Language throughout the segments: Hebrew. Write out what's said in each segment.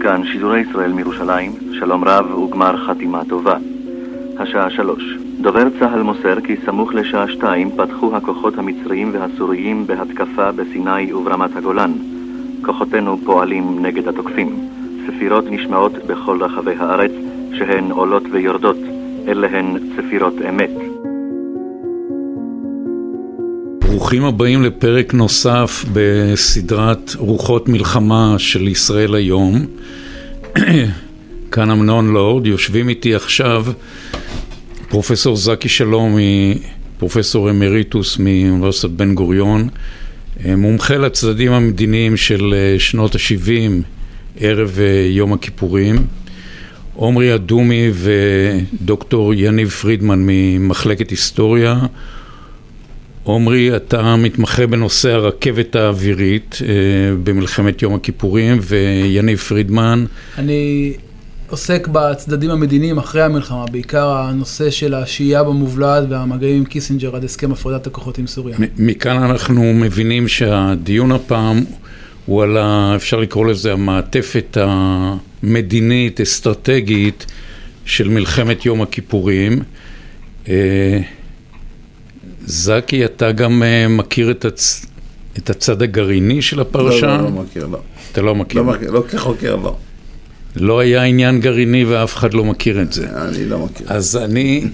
כאן שידורי ישראל מירושלים, שלום רב וגמר חתימה טובה. השעה שלוש. דובר צה"ל מוסר כי סמוך לשעה שתיים פתחו הכוחות המצריים והסוריים בהתקפה בסיני וברמת הגולן. כוחותינו פועלים נגד התוקפים. צפירות נשמעות בכל רחבי הארץ, שהן עולות ויורדות. אלה הן צפירות אמת. ברוכים הבאים לפרק נוסף בסדרת רוחות מלחמה של ישראל היום. כאן אמנון לורד, יושבים איתי עכשיו פרופסור זקי שלום, פרופסור אמריטוס מאוניברסיטת בן גוריון, מומחה לצדדים המדיניים של שנות ה-70 ערב יום הכיפורים, עומרי אדומי ודוקטור יניב פרידמן ממחלקת היסטוריה. עומרי, אתה מתמחה בנושא הרכבת האווירית במלחמת יום הכיפורים, ויניב פרידמן. אני עוסק בצדדים המדיניים אחרי המלחמה, בעיקר הנושא של השהייה במובלעת והמגעים עם קיסינג'ר עד הסכם הפרדת הכוחות עם סוריה. מכאן אנחנו מבינים שהדיון הפעם הוא על, ה, אפשר לקרוא לזה, המעטפת המדינית, אסטרטגית של מלחמת יום הכיפורים. זקי, אתה גם מכיר את, הצ... את הצד הגרעיני של הפרשה? לא, לא, לא מכיר, לא. אתה לא מכיר? לא מכיר, לא כחוקר, לא. לא היה עניין גרעיני ואף אחד לא מכיר את זה. אני לא מכיר. אז אני,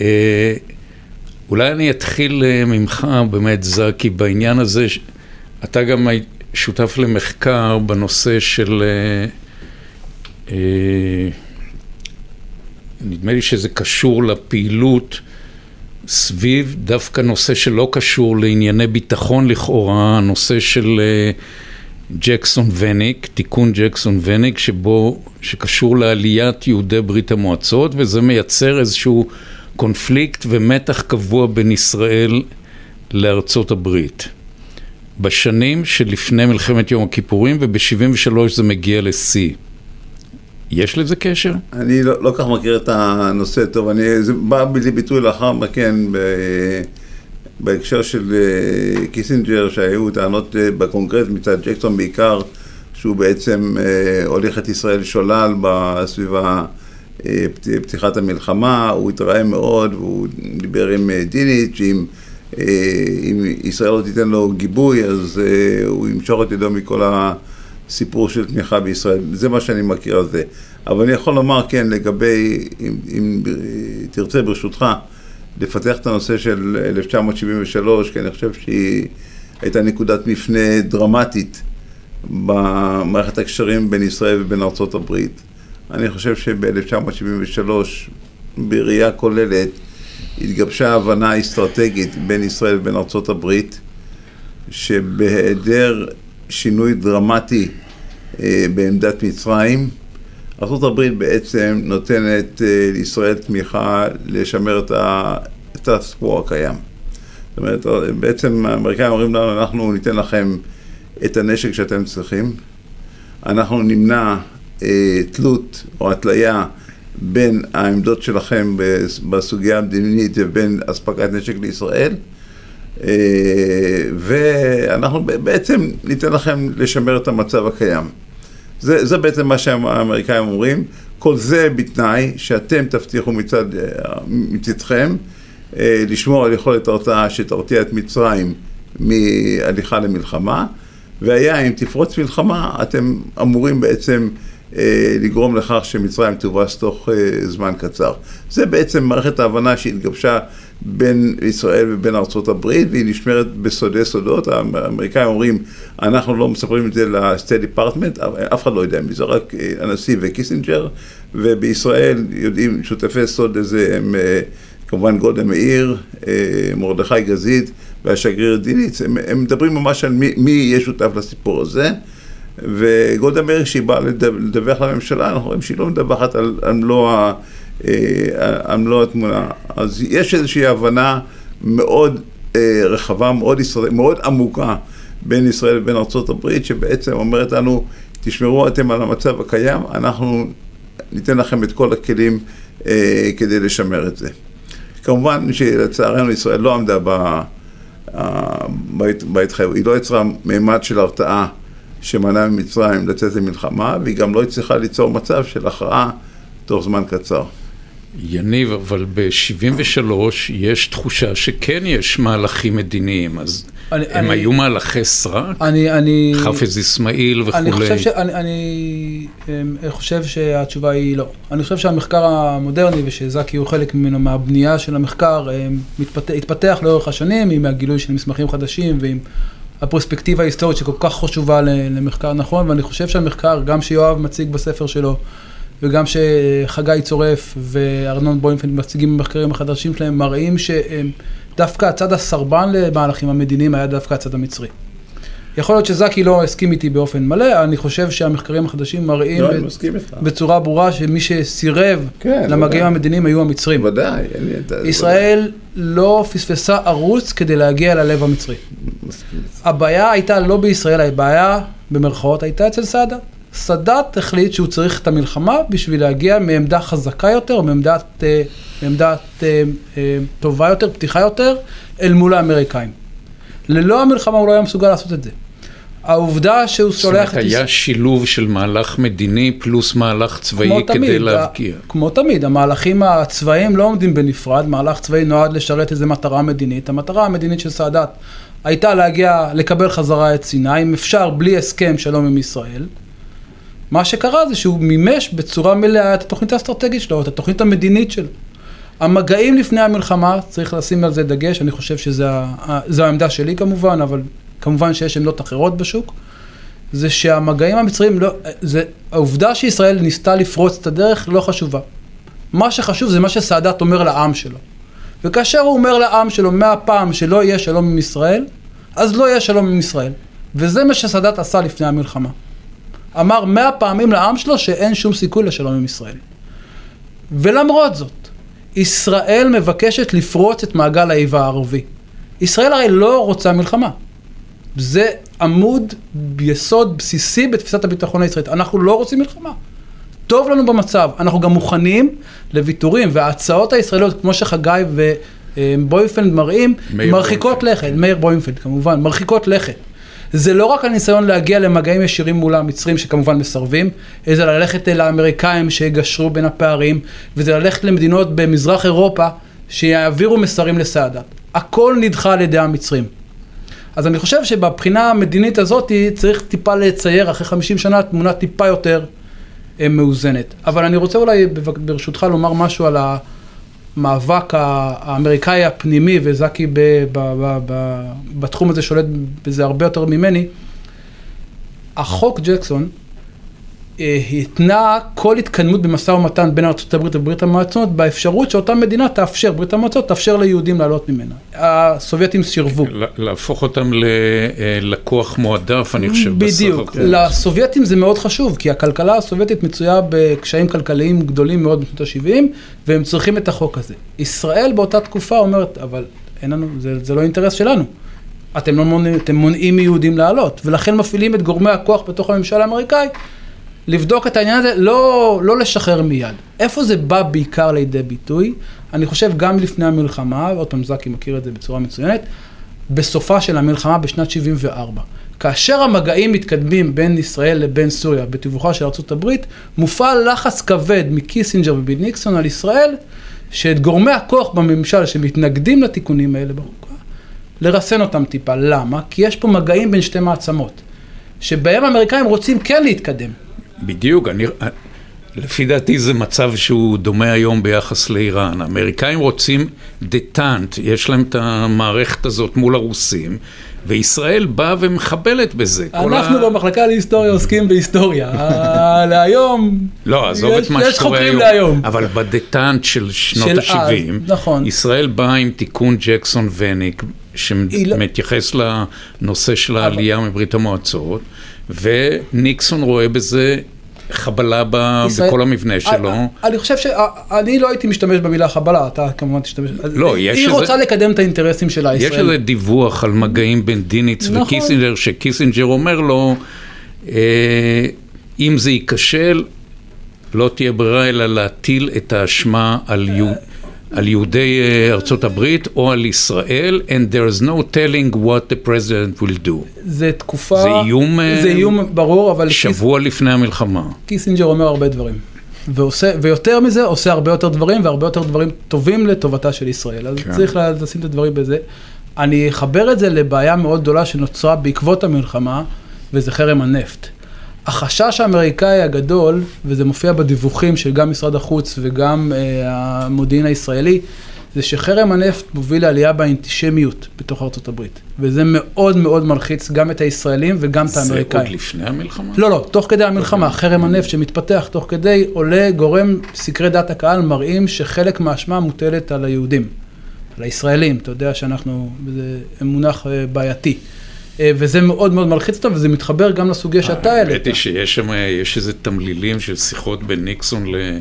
אה, אולי אני אתחיל ממך באמת, זקי, בעניין הזה, אתה גם שותף למחקר בנושא של, אה, אה, נדמה לי שזה קשור לפעילות סביב דווקא נושא שלא קשור לענייני ביטחון לכאורה, הנושא של ג'קסון וניק, תיקון ג'קסון וניק, שבו, שקשור לעליית יהודי ברית המועצות, וזה מייצר איזשהו קונפליקט ומתח קבוע בין ישראל לארצות הברית. בשנים שלפני מלחמת יום הכיפורים, וב-73 זה מגיע לשיא. יש לזה קשר? אני לא, לא כך מכיר את הנושא טוב, אני, זה בא לידי ביטוי לאחר מכן ב, בהקשר של קיסינג'ר, שהיו טענות בקונגרס מצד ג'קסון בעיקר, שהוא בעצם הוליך את ישראל שולל בסביבה פתיחת המלחמה, הוא התרעם מאוד, והוא דיבר עם דיניץ, עם, אם ישראל לא תיתן לו גיבוי, אז הוא ימשוך את ידו מכל. סיפור של תמיכה בישראל, זה מה שאני מכיר על זה. אבל אני יכול לומר, כן, לגבי, אם, אם תרצה ברשותך, לפתח את הנושא של 1973, כי אני חושב שהיא הייתה נקודת מפנה דרמטית במערכת הקשרים בין ישראל ובין ארצות הברית. אני חושב שב-1973, בראייה כוללת, התגבשה הבנה אסטרטגית בין ישראל ובין ארצות הברית, שבהיעדר שינוי דרמטי אה, בעמדת מצרים. ארה"ב בעצם נותנת אה, לישראל תמיכה לשמר את הסטטוס הקיים. זאת אומרת, בעצם האמריקאים אומרים לנו, אנחנו ניתן לכם את הנשק שאתם צריכים, אנחנו נמנע אה, תלות או התליה בין העמדות שלכם בסוגיה המדינית ובין אספקת נשק לישראל, ואנחנו בעצם ניתן לכם לשמר את המצב הקיים. זה, זה בעצם מה שהאמריקאים אומרים, כל זה בתנאי שאתם תבטיחו מצד, מצדכם לשמור על יכולת הרתעה שתרתיע את מצרים מהליכה למלחמה, והיה אם תפרוץ מלחמה, אתם אמורים בעצם לגרום לכך שמצרים תובס תוך זמן קצר. זה בעצם מערכת ההבנה שהתגבשה בין ישראל ובין ארצות הברית, והיא נשמרת בסודי סודות. האמריקאים אומרים, אנחנו לא מספרים את זה ל State Department, אף אחד לא יודע מזה, רק הנשיא וקיסינג'ר, ובישראל יודעים, שותפי סוד לזה הם כמובן גולדה מאיר, מרדכי גזית והשגריר דיניץ, הם, הם מדברים ממש על מי, מי יהיה שותף לסיפור הזה. וגולדה מאיר, כשהיא באה לדווח לממשלה, אנחנו רואים שהיא לא מדווחת על, על מלוא מלוא התמונה. אז יש איזושהי הבנה מאוד רחבה, מאוד, ישראל, מאוד עמוקה בין ישראל לבין ארה"ב, שבעצם אומרת לנו, תשמרו אתם על המצב הקיים, אנחנו ניתן לכם את כל הכלים כדי לשמר את זה. כמובן שלצערנו ישראל לא עמדה בהתחייבות, היא לא יצרה מימד של הרתעה שמנע ממצרים לצאת למלחמה, והיא גם לא הצליחה ליצור מצב של הכרעה תוך זמן קצר. יניב, אבל ב-73 יש תחושה שכן יש מהלכים מדיניים, אז אני, הם אני, היו מהלכי סרק? אני, אני... חפז אסמאעיל וכולי. אני חושב, ש, אני, אני, אני חושב שהתשובה היא לא. אני חושב שהמחקר המודרני, ושזקי הוא חלק ממנו מהבנייה של המחקר, מתפתח, התפתח לאורך השנים עם הגילוי של מסמכים חדשים ועם הפרספקטיבה ההיסטורית שכל כך חשובה למחקר נכון, ואני חושב שהמחקר, גם שיואב מציג בספר שלו, וגם שחגי צורף וארנון בוינפלד מציגים במחקרים החדשים שלהם, מראים שדווקא הצד הסרבן למהלכים המדיניים היה דווקא הצד המצרי. יכול להיות שזקי לא הסכים איתי באופן מלא, אני חושב שהמחקרים החדשים מראים לא, בצורה ברורה שמי שסירב כן, למגעים המדיניים היו המצרים. ודאי. ישראל לא פספסה ערוץ כדי להגיע ללב המצרי. הבעיה הייתה לא בישראל, הבעיה במרכאות הייתה אצל סאדאת. סאדאת החליט שהוא צריך את המלחמה בשביל להגיע מעמדה חזקה יותר, מעמדת, אה, מעמדת אה, אה, טובה יותר, פתיחה יותר, אל מול האמריקאים. ללא המלחמה הוא לא היה מסוגל לעשות את זה. העובדה שהוא שולח את... זאת אומרת, היה שילוב של מהלך מדיני פלוס מהלך צבאי כדי תמיד, להבקיע. כמו תמיד, המהלכים הצבאיים לא עומדים בנפרד, מהלך צבאי נועד לשרת איזו מטרה מדינית. המטרה המדינית של סאדאת הייתה להגיע, לקבל חזרה את סיני, אם אפשר, בלי הסכם שלום עם ישראל. מה שקרה זה שהוא מימש בצורה מלאה את התוכנית האסטרטגית שלו, את התוכנית המדינית שלו. המגעים לפני המלחמה, צריך לשים על זה דגש, אני חושב שזו העמדה שלי כמובן, אבל כמובן שיש עמדות אחרות בשוק, זה שהמגעים המצריים, לא, זה, העובדה שישראל ניסתה לפרוץ את הדרך לא חשובה. מה שחשוב זה מה שסאדאת אומר לעם שלו. וכאשר הוא אומר לעם שלו מהפעם שלא יהיה שלום עם ישראל, אז לא יהיה שלום עם ישראל. וזה מה שסאדאת עשה לפני המלחמה. אמר מאה פעמים לעם שלו שאין שום סיכוי לשלום עם ישראל. ולמרות זאת, ישראל מבקשת לפרוץ את מעגל האיבה הערבי. ישראל הרי לא רוצה מלחמה. זה עמוד יסוד בסיסי בתפיסת הביטחון הישראלית. אנחנו לא רוצים מלחמה. טוב לנו במצב, אנחנו גם מוכנים לוויתורים, וההצעות הישראליות, כמו שחגי ובויפלד מראים, מרחיקות לכת, מאיר בויפלד כמובן, מרחיקות לכת. זה לא רק הניסיון להגיע למגעים ישירים מול המצרים שכמובן מסרבים, זה ללכת אל האמריקאים שיגשרו בין הפערים, וזה ללכת למדינות במזרח אירופה שיעבירו מסרים לסאדאת. הכל נדחה על ידי המצרים. אז אני חושב שבבחינה המדינית הזאת צריך טיפה לצייר אחרי 50 שנה תמונה טיפה יותר אה, מאוזנת. אבל אני רוצה אולי ברשותך לומר משהו על ה... המאבק האמריקאי הפנימי, וזקי ב, ב, ב, ב, בתחום הזה שולט בזה הרבה יותר ממני, החוק ג'קסון התנה כל התקדמות במשא ומתן בין ארה"ב וברית המועצות באפשרות שאותה מדינה תאפשר, ברית המועצות תאפשר ליהודים לעלות ממנה. הסובייטים סירבו. להפוך אותם ללקוח מועדף, אני חושב, בסך הכל. בדיוק. לסובייטים זה מאוד חשוב, כי הכלכלה הסובייטית מצויה בקשיים כלכליים גדולים מאוד בשנות ה-70, והם צריכים את החוק הזה. ישראל באותה תקופה אומרת, אבל אין לנו, זה, זה לא אינטרס שלנו. אתם לא מונעים, אתם מונעים מיהודים לעלות, ולכן מפעילים את גורמי הכוח בתוך הממשל האמריקאי לבדוק את העניין הזה, לא, לא לשחרר מיד. איפה זה בא בעיקר לידי ביטוי? אני חושב גם לפני המלחמה, עוד פעם זקי מכיר את זה בצורה מצוינת, בסופה של המלחמה בשנת 74. כאשר המגעים מתקדמים בין ישראל לבין סוריה בתיווכה של ארה"ב, מופעל לחץ כבד מקיסינג'ר וביל ניקסון על ישראל, שאת גורמי הכוח בממשל שמתנגדים לתיקונים האלה בחוקה, לרסן אותם טיפה. למה? כי יש פה מגעים בין שתי מעצמות, שבהם האמריקאים רוצים כן להתקדם. בדיוק, אני, לפי דעתי זה מצב שהוא דומה היום ביחס לאיראן. האמריקאים רוצים דטאנט, יש להם את המערכת הזאת מול הרוסים, וישראל באה ומחבלת בזה. אנחנו ה... במחלקה להיסטוריה עוסקים בהיסטוריה. להיום, לא, עזוב את מה שקורה היום. להיום. אבל בדטאנט של שנות ה-70, נכון. ישראל באה עם תיקון ג'קסון וניק, שמתייחס לנושא של העלייה מברית המועצות. וניקסון רואה בזה חבלה ב... ישראל... בכל המבנה שלו. אני חושב שאני לא הייתי משתמש במילה חבלה, אתה כמובן תשתמש. לא, יש היא איזה... רוצה לקדם את האינטרסים שלה, ישראל. יש איזה דיווח על מגעים בין דיניץ נכון. וקיסינג'ר, שקיסינג'ר אומר לו, אה, אם זה ייכשל, לא תהיה ברירה אלא להטיל את האשמה על יהוד... על יהודי אה, ארצות הברית או על ישראל, and there is no telling what the president will do. זה תקופה... זה איום, אה, זה איום ברור, אבל... שבוע לפני המלחמה. קיסינג'ר אומר הרבה דברים. ועושה, ויותר מזה, עושה הרבה יותר דברים, והרבה יותר דברים טובים לטובתה של ישראל. אז כן. צריך לשים את הדברים בזה. אני אחבר את זה לבעיה מאוד גדולה שנוצרה בעקבות המלחמה, וזה חרם הנפט. החשש האמריקאי הגדול, וזה מופיע בדיווחים של גם משרד החוץ וגם אה, המודיעין הישראלי, זה שחרם הנפט מוביל לעלייה באנטישמיות בתוך ארצות הברית. וזה מאוד מאוד מלחיץ גם את הישראלים וגם את זה האמריקאים. עוד לפני המלחמה? לא, לא, תוך כדי המלחמה, חרם הנפט שמתפתח תוך כדי, עולה, גורם, סקרי דעת הקהל מראים שחלק מהאשמה מוטלת על היהודים, על הישראלים, אתה יודע שאנחנו, זה מונח אה, בעייתי. אה, וזה מאוד מאוד מלחיץ אותם, וזה מתחבר גם לסוגיה שאתה העלית. האמת היא שיש שם, יש איזה תמלילים של שיחות בין ניקסון ל-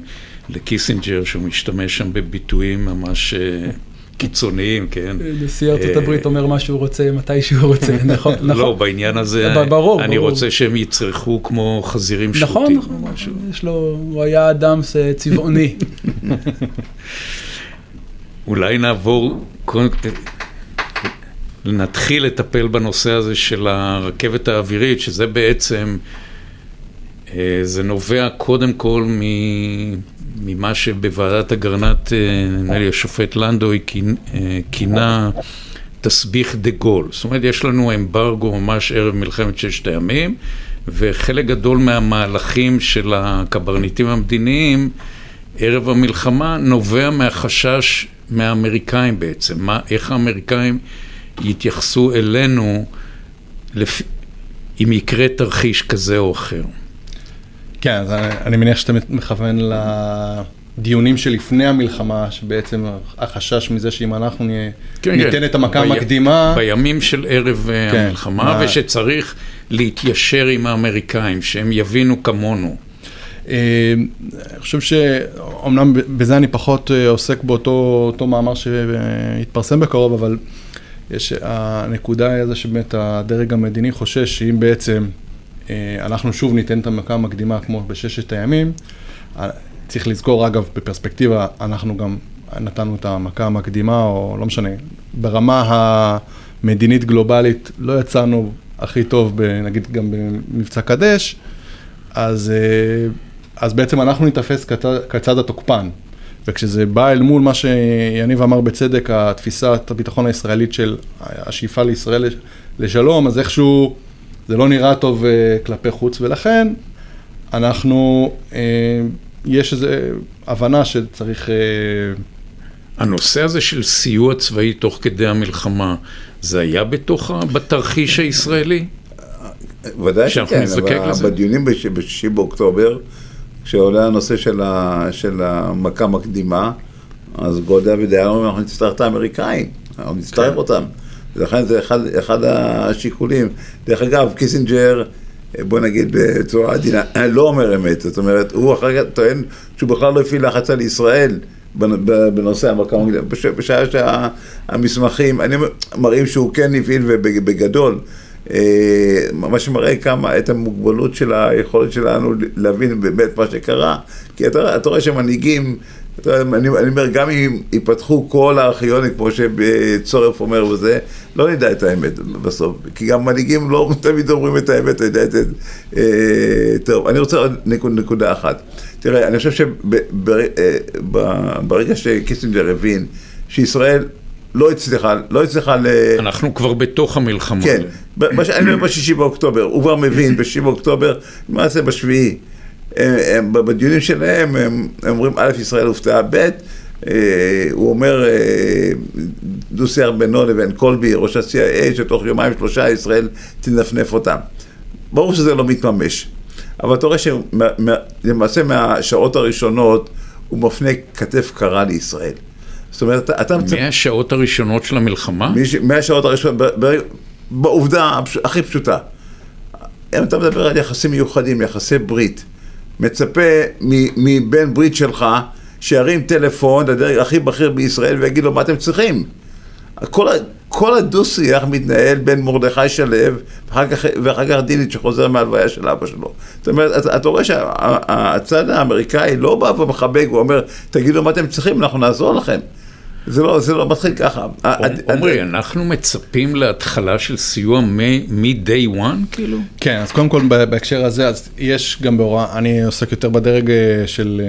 לקיסינג'ר, שהוא משתמש שם בביטויים ממש אה, קיצוניים, כן? נשיא ארצות אה, הברית אומר מה שהוא רוצה, מתי שהוא רוצה, נכון, נכון. לא, בעניין הזה, ברור, אני. רוצה שהם יצרכו כמו חזירים נכון, שוטים. נכון, או משהו. יש לו, הוא היה אדם צבעוני. אולי נעבור, נתחיל לטפל בנושא הזה של הרכבת האווירית, שזה בעצם, אה, זה נובע קודם כל ממה שבוועדת אגרנט, אה, נדמה לי השופט לנדוי אה, כינה תסביך דה גול. זאת אומרת, יש לנו אמברגו ממש ערב מלחמת ששת הימים, וחלק גדול מהמהלכים של הקברניטים המדיניים ערב המלחמה נובע מהחשש מהאמריקאים בעצם, מה, איך האמריקאים יתייחסו אלינו לפ... אם יקרה תרחיש כזה או אחר. כן, אז אני, אני מניח שאתה מכוון לדיונים שלפני המלחמה, שבעצם החשש מזה שאם אנחנו נהיה, כן, ניתן כן. את המכה בי- המקדימה, בימים של ערב אה, כן, המלחמה, מה- ושצריך להתיישר עם האמריקאים, שהם יבינו כמונו. אה, אני חושב שאומנם בזה אני פחות אה, עוסק באותו אותו מאמר שהתפרסם בקרוב, אבל יש, הנקודה היא זה שבאמת הדרג המדיני חושש שאם בעצם אה, אנחנו שוב ניתן את המכה המקדימה כמו בששת הימים, אה, צריך לזכור, אגב, בפרספקטיבה, אנחנו גם נתנו את המכה המקדימה, או לא משנה, ברמה המדינית גלובלית לא יצאנו הכי טוב, נגיד גם במבצע קדש, אז, אה, אז בעצם אנחנו ניתפס כצד, כצד התוקפן. וכשזה בא אל מול מה שיניב אמר בצדק, התפיסת הביטחון הישראלית של השאיפה לישראל לשלום, אז איכשהו זה לא נראה טוב אה, כלפי חוץ, ולכן אנחנו, אה, יש איזו הבנה שצריך... אה, הנושא הזה של סיוע צבאי תוך כדי המלחמה, זה היה בתוך, בתרחיש הישראלי? ודאי שכן, אבל לזה. בדיונים בש- בשישי באוקטובר, כשעולה הנושא של, ה, של המכה מקדימה, אז גולדה ודיין אומרים, אנחנו נצטרך את האמריקאים, אנחנו נצטרך כן. אותם. ולכן זה אחד, אחד השיקולים. דרך אגב, קיסינג'ר, בוא נגיד בצורה עדינה, לא אומר אמת. זאת אומרת, הוא אחר כך טוען שהוא בכלל לא הפעיל לחץ על ישראל. בנושא המכה בשעה שהמסמכים, אני מראים שהוא כן הפעיל ובגדול. אה, מה שמראה כמה, את המוגבלות של היכולת שלנו להבין באמת מה שקרה. כי אתה, אתה רואה שמנהיגים, אתה, אני, אני אומר, גם אם ייפתחו כל הארכיונים, כמו שצורף אומר וזה, לא נדע את האמת בסוף. כי גם מנהיגים לא תמיד אומרים את האמת, אתה יודע את זה. אה, טוב, אני רוצה עוד נקוד, נקודה אחת. תראה, אני חושב שברגע שקיסינג'ר הבין שישראל לא הצליחה, לא הצליחה ל... אנחנו כבר בתוך המלחמה. כן, בש- אני אומר בשישי באוקטובר, הוא כבר מבין, בשישי באוקטובר, למעשה בשביעי, בדיונים שלהם, הם הם אומרים, א', ישראל הופתעה, ב', אה, הוא אומר, אה, דו-שיח בינו לבין קולבי, ראש ה-CIA, שתוך יומיים שלושה ישראל תנפנף אותם. ברור שזה לא מתממש, אבל אתה רואה שלמעשה מהשעות הראשונות הוא מפנה כתף קרה לישראל. זאת אומרת, אתה-. מהשעות הראשונות של המלחמה? מהשעות הראשונות, בעובדה הכי פשוטה, אם אתה מדבר על יחסים מיוחדים, יחסי ברית, מצפה מבן ברית שלך שירים טלפון לדרג הכי בכיר בישראל ויגיד לו מה אתם צריכים. כל, כל הדו-שיח מתנהל בין מרדכי שלו ואחר כך דינית שחוזר מהלוויה של אבא שלו. זאת אומרת, אתה, אתה רואה שהצד האמריקאי לא בא ומחבק ואומר, תגידו מה אתם צריכים, אנחנו נעזור לכם. זה לא, זה לא מתחיל ככה. עמרי, אנחנו מצפים להתחלה של סיוע מ-day one, כאילו? כן, אז קודם כל בהקשר הזה, אז יש גם בהוראה, אני עוסק יותר בדרג אה, של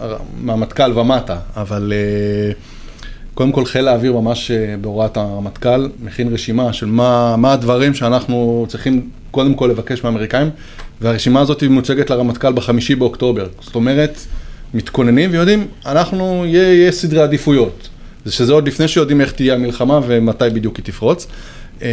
אה, מהמטכ"ל ומטה, אבל אה, קודם כל חיל האוויר ממש בהוראת הרמטכ"ל מכין רשימה של מה, מה הדברים שאנחנו צריכים קודם כל לבקש מהאמריקאים, והרשימה הזאת מוצגת לרמטכ"ל בחמישי באוקטובר. זאת אומרת, מתכוננים ויודעים, אנחנו, יהיה, יהיה סדרי עדיפויות. זה שזה עוד לפני שיודעים איך תהיה המלחמה ומתי בדיוק היא תפרוץ. אה,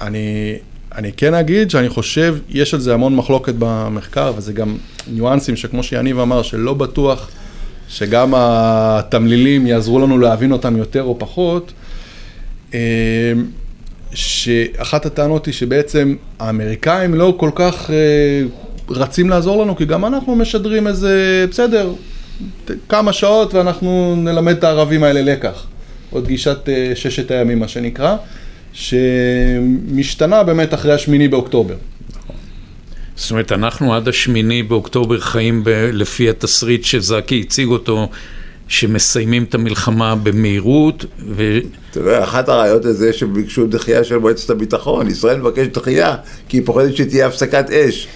אני, אני כן אגיד שאני חושב, יש על זה המון מחלוקת במחקר, וזה גם ניואנסים שכמו שיניב אמר, שלא בטוח שגם התמלילים יעזרו לנו להבין אותם יותר או פחות. אה, שאחת הטענות היא שבעצם האמריקאים לא כל כך אה, רצים לעזור לנו, כי גם אנחנו משדרים איזה, בסדר, כמה שעות ואנחנו נלמד את הערבים האלה לקח. עוד גישת אה, ששת הימים, מה שנקרא, שמשתנה באמת אחרי השמיני באוקטובר. זאת אומרת, אנחנו עד השמיני באוקטובר חיים ב- לפי התסריט שזקי הציג אותו, שמסיימים את המלחמה במהירות. ו... אתה יודע, אחת הראיות לזה שביקשו דחייה של מועצת הביטחון, ישראל מבקשת דחייה, כי היא פוחדת שתהיה הפסקת אש.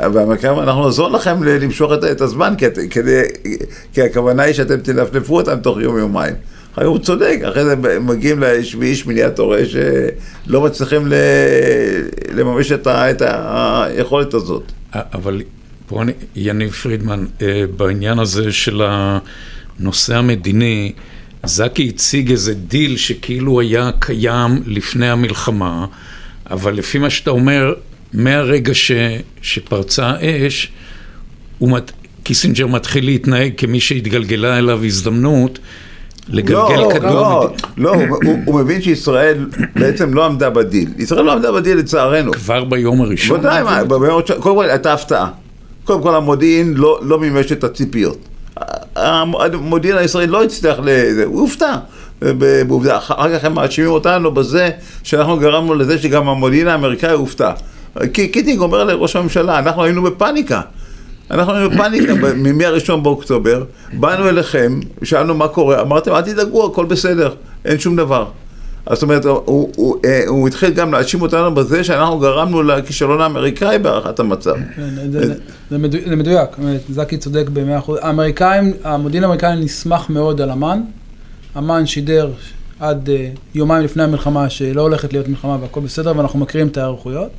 אנחנו נעזור לכם למשוך את, את הזמן, כי, כדי, כי הכוונה היא שאתם תנפנפו אותם תוך יום-יומיים. הוא צודק, אחרי זה מגיעים לשביעי שמיני אתה שלא מצליחים ל... לממש את, ה... את היכולת הזאת. אבל פה אני, יניב פרידמן, אה, בעניין הזה של הנושא המדיני, זקי הציג איזה דיל שכאילו היה קיים לפני המלחמה, אבל לפי מה שאתה אומר, מהרגע ש, שפרצה האש, מת, קיסינג'ר מתחיל להתנהג כמי שהתגלגלה אליו הזדמנות לגלגל לא, כדור. לא, לא, הוא, הוא, הוא מבין שישראל בעצם לא עמדה בדיל. ישראל לא עמדה בדיל לצערנו. כבר ביום הראשון? ודאי, מה, ביום הראשון, קודם כל הייתה הפתעה. קודם כל המודיעין לא, לא מימש את הציפיות. המודיעין הישראלי לא הצליח לזה, הוא הופתע. בעובדה, אחר כך הם מאשימים אותנו בזה שאנחנו גרמנו לזה שגם המודיעין האמריקאי הופתע. קיסינג'ר אומר לראש הממשלה, אנחנו היינו בפאניקה. אנחנו היינו בפאניקה מ-1 באוקטובר, באנו אליכם, שאלנו מה קורה, אמרתם אל תדאגו, הכל בסדר, אין שום דבר. זאת אומרת, הוא, הוא, הוא, אה, הוא התחיל גם להאשים אותנו בזה שאנחנו גרמנו לכישלון האמריקאי בהערכת המצב. כן, זה, זה, מדו, זה מדויק, זכי צודק במאה אחוז. האמריקאים, המודיעין האמריקאי נסמך מאוד על אמ"ן. אמ"ן שידר עד אה, יומיים לפני המלחמה שלא הולכת להיות מלחמה והכל בסדר, ואנחנו מכירים את ההיערכויות.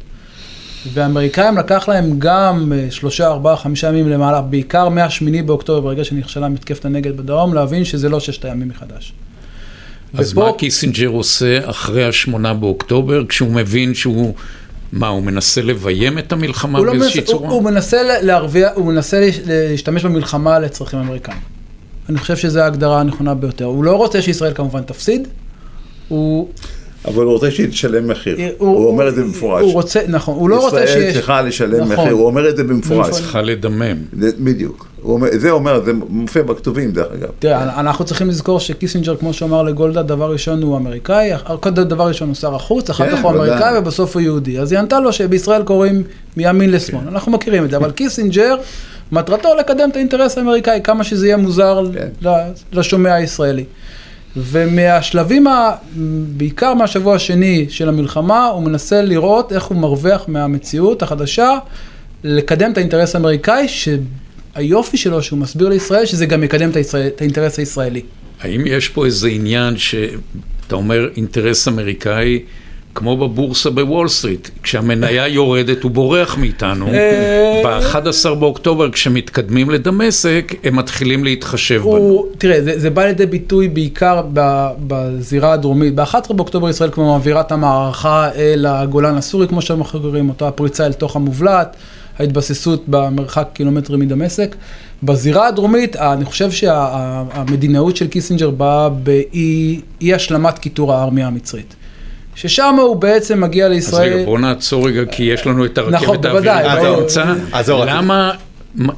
והאמריקאים לקח להם גם אה, שלושה, ארבעה, חמישה ימים למעלה, בעיקר מהשמיני באוקטובר, ברגע שנכשלה מתקפת הנגד בדרום, להבין שזה לא ששת הימים מחדש. אז ופה... מה קיסינג'ר עושה אחרי השמונה באוקטובר, כשהוא מבין שהוא... מה, הוא מנסה לביים את המלחמה לא באיזושהי מנס... צורה? הוא, הוא מנסה להרוויח, הוא מנסה להשתמש במלחמה לצרכים אמריקאים. אני חושב שזו ההגדרה הנכונה ביותר. הוא לא רוצה שישראל כמובן תפסיד, הוא... אבל הוא רוצה שהיא תשלם מחיר, הוא, הוא אומר את זה במפורש. הוא רוצה, נכון, הוא לא רוצה שיש... ישראל צריכה לשלם נכון. מחיר, הוא אומר את זה במפורש. צריכה לדמם. בדיוק. אומר, זה אומר, זה מופיע בכתובים דרך אגב. תראה, אנחנו צריכים לזכור שקיסינג'ר, כמו שאמר לגולדה, דבר ראשון הוא אמריקאי, דבר ראשון הוא שר החוץ, אחר כן, כך הוא אמריקאי ובסוף הוא יהודי. אז היא ענתה לו שבישראל קוראים מימין לשמאל, כן. אנחנו מכירים את זה, אבל קיסינג'ר, מטרתו לקדם את האינטרס האמריקאי, כמה שזה יהיה מוזר כן. לשומע הישראלי. ומהשלבים, ה... בעיקר מהשבוע השני של המלחמה, הוא מנסה לראות איך הוא מרוויח מהמציאות החדשה, לקדם את האינטרס האמריקאי, שהיופי שלו שהוא מסביר לישראל, שזה גם יקדם את, הישראל... את האינטרס הישראלי. האם יש פה איזה עניין שאתה אומר אינטרס אמריקאי, כמו בבורסה בוול סטריט, כשהמניה יורדת הוא בורח מאיתנו, אה, ב-11 באוקטובר כשמתקדמים לדמשק, הם מתחילים להתחשב בנו. תראה, זה, זה בא לידי ביטוי בעיקר בזירה הדרומית. ב-11 באוקטובר ישראל כבר מעבירה את המערכה אל הגולן הסורי, כמו שאנחנו קוראים אותו, הפריצה אל תוך המובלעת, ההתבססות במרחק קילומטרים מדמשק. בזירה הדרומית, אני חושב שהמדינאות של קיסינג'ר באה באי השלמת כיתור הארמיה המצרית. ששם הוא בעצם מגיע לישראל. אז רגע, בוא נעצור רגע, כי יש לנו את הרכבת נכון, האווירית באמצע. למה, מה,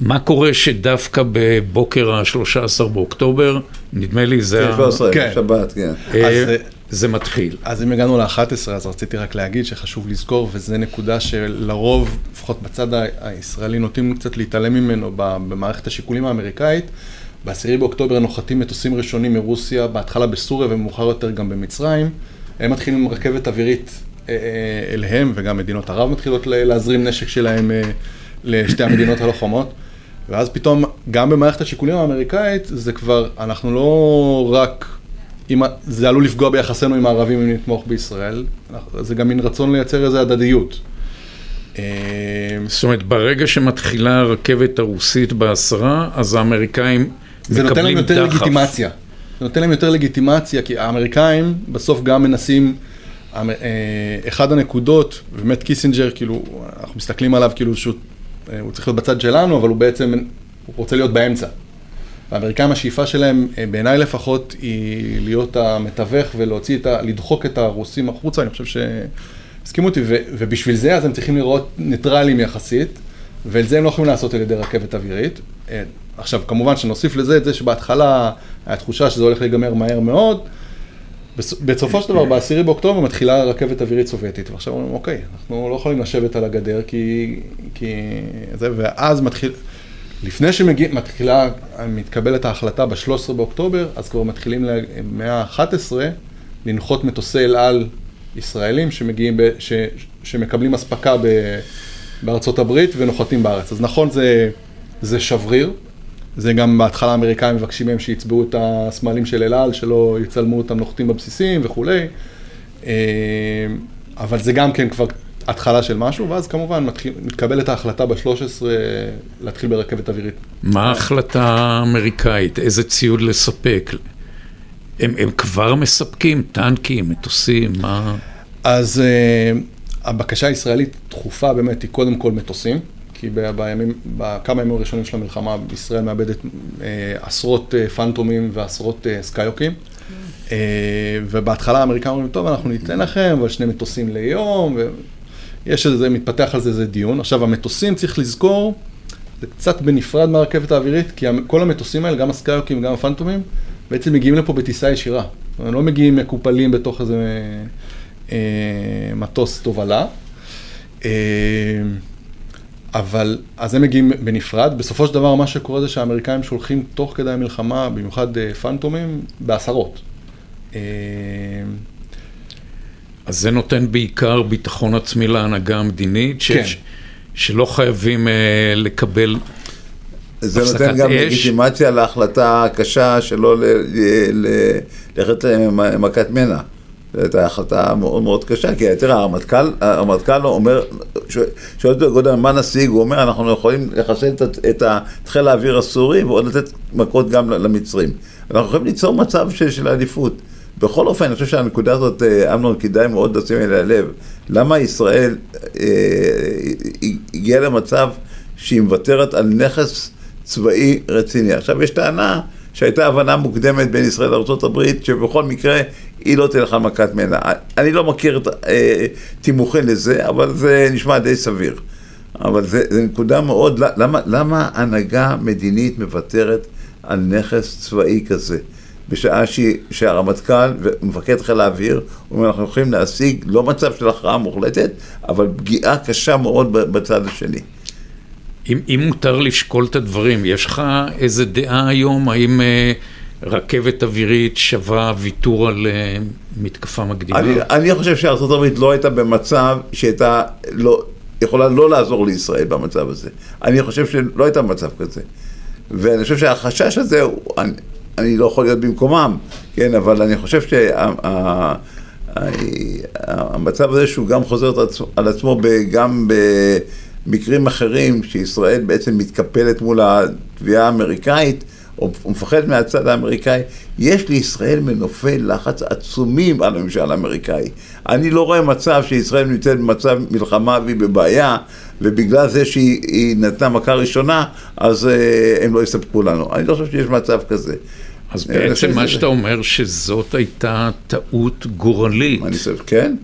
מה קורה שדווקא בבוקר ה-13 באוקטובר, נדמה לי זה... כן, שבת, כן. אה, זה מתחיל. אז אם הגענו ל-11, אז רציתי רק להגיד שחשוב לזכור, וזו נקודה שלרוב, לפחות בצד הישראלי, נוטים קצת להתעלם ממנו במערכת השיקולים האמריקאית. ב-10 באוקטובר נוחתים מטוסים ראשונים מרוסיה, בהתחלה בסוריה ומאוחר יותר גם במצרים. הם מתחילים עם רכבת אווירית אה, אה, אליהם, וגם מדינות ערב מתחילות להזרים נשק שלהם אה, לשתי המדינות הלוחמות. ואז פתאום, גם במערכת השיקולים האמריקאית, זה כבר, אנחנו לא רק, אם, זה עלול לפגוע ביחסינו עם הערבים אם נתמוך בישראל, זה גם מין רצון לייצר איזו הדדיות. זאת אומרת, ברגע שמתחילה הרכבת הרוסית בעשרה, אז האמריקאים זה נותן להם מקבלים יותר דחף. לגיטימציה. זה נותן להם יותר לגיטימציה, כי האמריקאים בסוף גם מנסים, האמ- אה, אחד הנקודות, באמת קיסינג'ר, כאילו, אנחנו מסתכלים עליו כאילו שהוא אה, צריך להיות בצד שלנו, אבל הוא בעצם, הוא רוצה להיות באמצע. האמריקאים, השאיפה שלהם, אה, בעיניי לפחות, היא להיות המתווך ולהוציא את ה... לדחוק את הרוסים החוצה, אני חושב שתסכימו איתי, ו, ובשביל זה אז הם צריכים להיראות ניטרלים יחסית, ואת זה הם לא יכולים לעשות על ידי רכבת אווירית. עכשיו, כמובן שנוסיף לזה את זה שבהתחלה היה תחושה שזה הולך להיגמר מהר מאוד. בס- בסופו של דבר, ב-10 באוקטובר מתחילה רכבת אווירית סובייטית, ועכשיו אומרים, אוקיי, אנחנו לא יכולים לשבת על הגדר, כי... כי זה, ואז מתחיל, לפני שמתחילה, מתקבלת ההחלטה ב-13 באוקטובר, אז כבר מתחילים ל- מאה ה-11 לנחות מטוסי אל על ישראלים שמגיעים, ב, ש, שמקבלים אספקה ב, בארצות הברית ונוחתים בארץ. אז נכון, זה, זה שבריר. זה גם בהתחלה האמריקאים מבקשים מהם שיצבעו את הסמלים של אל על, שלא יצלמו אותם נוחתים בבסיסים וכולי. אה, אבל זה גם כן כבר התחלה של משהו, ואז כמובן מתחיל, מתקבלת ההחלטה ב-13 להתחיל ברכבת אווירית. מה ההחלטה האמריקאית? איזה ציוד לספק? הם, הם כבר מספקים טנקים, מטוסים, מה... אז uh, הבקשה הישראלית דחופה באמת היא קודם כל מטוסים, כי ב- בימים, בכמה ימים הראשונים של המלחמה ישראל מאבדת uh, עשרות uh, פנטומים ועשרות uh, סקיוקים. Uh, ובהתחלה האמריקאים אומרים, טוב, אנחנו ניתן לכם, אבל שני מטוסים ליום, ויש איזה, מתפתח על זה איזה דיון. עכשיו, המטוסים, צריך לזכור, זה קצת בנפרד מהרכבת האווירית, כי כל המטוסים האלה, גם הסקיוקים וגם הפנטומים, בעצם מגיעים לפה בטיסה ישירה. הם לא מגיעים מקופלים בתוך איזה אה, מטוס תובלה. אה, אבל, אז הם מגיעים בנפרד. בסופו של דבר, מה שקורה זה שהאמריקאים שולחים תוך כדי המלחמה, במיוחד אה, פנטומים, בעשרות. אה, אז זה נותן בעיקר ביטחון עצמי להנהגה המדינית, ש... כן. שלא חייבים uh, לקבל... זה הפסקת נותן גם אש. לגיטימציה להחלטה הקשה שלא ל- ל- ללכת למכת מנע. זו הייתה החלטה מאוד מאוד קשה, כי תראה, הרמטכ"ל, הרמטכ"ל אומר, שואל אותו גודל, מה נשיג? הוא אומר, אנחנו יכולים לחסל את, את חיל האוויר הסורי ועוד לתת מכות גם למצרים. אנחנו יכולים ליצור מצב של, של עדיפות. בכל אופן, אני חושב שהנקודה הזאת, אה, אמנון, כדאי מאוד לשים אליה לב. למה ישראל אה, הגיעה למצב שהיא מוותרת על נכס צבאי רציני? עכשיו, יש טענה שהייתה הבנה מוקדמת בין ישראל לארה"ב, שבכל מקרה היא לא תלך על מכת מנע. אני לא מכיר את אה, תימוכין לזה, אבל זה נשמע די סביר. אבל זה, זה נקודה מאוד, למה, למה הנהגה מדינית מוותרת על נכס צבאי כזה? בשעה ש, שהרמטכ"ל ומפקד חיל האוויר, אומרים, אנחנו יכולים להשיג לא מצב של הכרעה מוחלטת, אבל פגיעה קשה מאוד בצד השני. אם, אם מותר לשקול את הדברים, יש לך איזה דעה היום, האם uh, רכבת אווירית שווה ויתור על uh, מתקפה מקדימה? אני, אני חושב שארה"ב לא הייתה במצב שהייתה לא, יכולה לא לעזור לישראל במצב הזה. אני חושב שלא הייתה במצב כזה. ואני חושב שהחשש הזה, אני, אני לא יכול להיות במקומם, כן, אבל אני חושב שהמצב הזה שהוא גם חוזר על עצמו גם במקרים אחרים, שישראל בעצם מתקפלת מול התביעה האמריקאית, או מפחד מהצד האמריקאי, יש לישראל מנופי לחץ עצומים על הממשל האמריקאי. אני לא רואה מצב שישראל נמצאת במצב מלחמה והיא בבעיה, ובגלל זה שהיא נתנה מכה ראשונה, אז uh, הם לא יספקו לנו. אני לא חושב שיש מצב כזה. אז בעצם מה שאתה אומר, שזאת הייתה טעות גורלית. אני חושב, כן.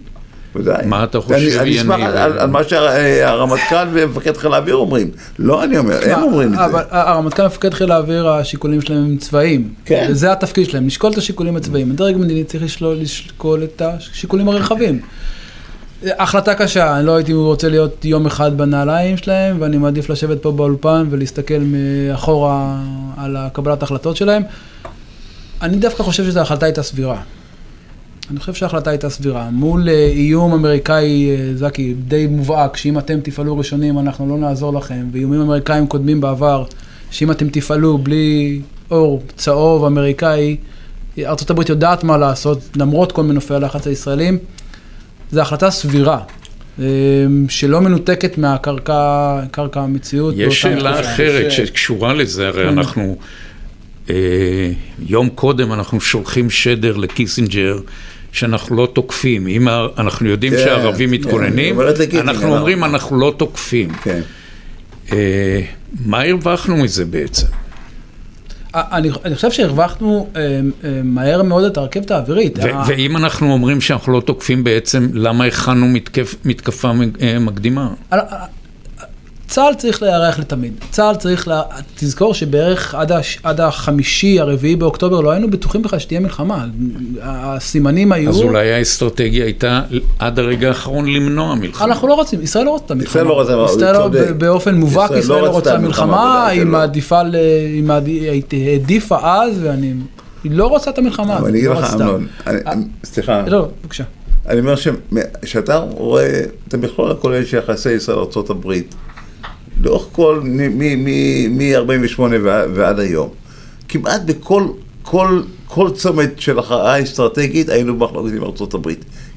ודאי. מה אתה חושב, יניב? אני אשמח על, על מה שהרמטכ"ל ומפקד חיל האוויר אומרים. לא אני אומר, הם אומרים את זה. אבל הרמטכ"ל ומפקד חיל האוויר, השיקולים שלהם הם צבאיים. כן. וזה התפקיד שלהם, לשקול את השיקולים הצבאיים. הדרג המדיני צריך לשלול, לשקול את השיקולים הרחבים. החלטה קשה, אני לא הייתי רוצה להיות יום אחד בנעליים שלהם, ואני מעדיף לשבת פה באולפן ולהסתכל מאחורה על הקבלת ההחלטות שלהם. אני דווקא חושב שזו החלטה הייתה סבירה. אני חושב שההחלטה הייתה סבירה. מול אה, איום אמריקאי, אה, זקי, די מובהק, שאם אתם תפעלו ראשונים אנחנו לא נעזור לכם, ואיומים אמריקאים קודמים בעבר, שאם אתם תפעלו בלי אור צהוב אמריקאי, ארה"ב יודעת מה לעשות, למרות כל מנופי הלחץ הישראלים. זו החלטה סבירה, אה, שלא מנותקת מהקרקע, קרקע המציאות. יש שאלה. אחרת שקשורה לזה, הרי כן. אנחנו, יום קודם אנחנו שולחים שדר לקיסינג'ר. שאנחנו לא תוקפים, אם אנחנו יודעים כן, שהערבים כן, מתכוננים, לקיסינג'ר, אנחנו. אומרים אנחנו לא תוקפים. כן. אה, מה הרווחנו מזה בעצם? אני, אני חושב שהרווחנו אה, אה, מהר מאוד את הרכבת האווירית. ו- ה- ואם אנחנו אומרים שאנחנו לא תוקפים בעצם, למה הכנו מתקף- מתקפה אה, מקדימה? צה"ל צריך להיערך לתמיד. צה"ל צריך, לה... תזכור שבערך עד, הש... עד החמישי, הרביעי באוקטובר, לא היינו בטוחים בכלל שתהיה מלחמה. הסימנים היו... אז אולי האסטרטגיה הייתה עד הרגע האחרון למנוע מלחמה. אנחנו לא רוצים, ישראל לא רוצה את המלחמה. ישראל לא רוצה, הוא ישראל לא- באופן מובהק, ישראל ישראל לא לא רוצה מלחמה, מלחמה, היא שלא. מעדיפה, ל- היא העדיפה אז, ואני... היא לא רוצה את המלחמה. אבל הזאת, אני אגיד לא לך, רצתה. אמנון, אני- אה, סליחה, לא, בבקשה. אני אומר שאתה רואה את המכלול הכולל של יחסי ישראל-ארה"ב, לאורך כל, מ-48' ועד היום, כמעט בכל כל, כל צומת של הכרעה אסטרטגית היינו במחלוקת עם ארה"ב.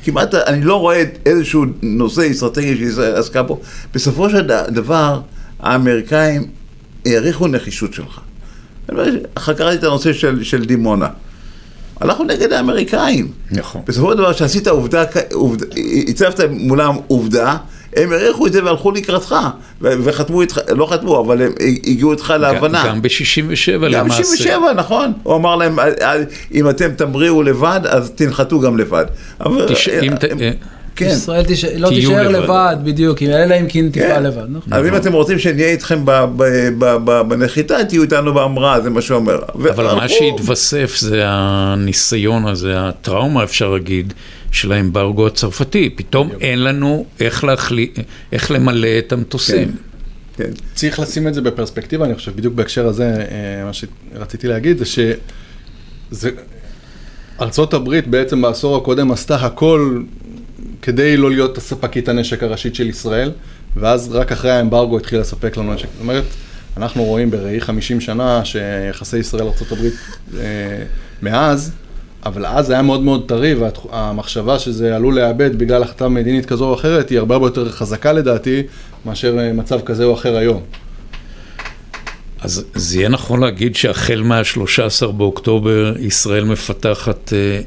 כמעט, אני לא רואה איזשהו נושא אסטרטגי שישראל עסקה בו. בסופו של דבר, האמריקאים העריכו נחישות שלך. ראיתי את הנושא של, של דימונה. הלכנו נגד האמריקאים. נכון. בסופו של דבר, שעשית עובדה, עובדה, הצבת מולם עובדה, הם העריכו את זה והלכו לקראתך, וחתמו איתך, לא חתמו, אבל הם הגיעו איתך להבנה. גם ב-67 גם למעשה. ב-67, נכון. הוא אמר להם, "אל- אל- אם אתם תמריאו לבד, אז תנחתו גם לבד. אבל... ת- אה, כן. ישראל תש... לא תישאר לבד. לבד, בדיוק, אלא אם כן תפעל כן. לבד. נכון. אז אם אתם רוצים שנהיה איתכם ב- ב- ב- ב- בנחיתה, תהיו איתנו בהמראה, זה מה שהוא אומר. אבל מה שהתווסף זה הניסיון הזה, הטראומה אפשר להגיד, של האמברגו הצרפתי. פתאום אין לנו איך, להחלי... איך למלא את המטוסים. כן. צריך לשים את זה בפרספקטיבה, אני חושב, בדיוק בהקשר הזה, אה, מה שרציתי להגיד זה שזה... ארצות הברית בעצם בעשור הקודם עשתה הכל כדי לא להיות הספקית הנשק הראשית של ישראל, ואז רק אחרי האמברגו התחיל לספק לנו נשק. זאת אומרת, אנחנו רואים בראי 50 שנה שיחסי ישראל-ארצות הברית אה, מאז, אבל אז זה היה מאוד מאוד טרי, והמחשבה שזה עלול לאבד בגלל החלטה מדינית כזו או אחרת, היא הרבה הרבה יותר חזקה לדעתי, מאשר אה, מצב כזה או אחר היום. אז זה יהיה נכון להגיד שהחל מה-13 באוקטובר ישראל מפתחת אה,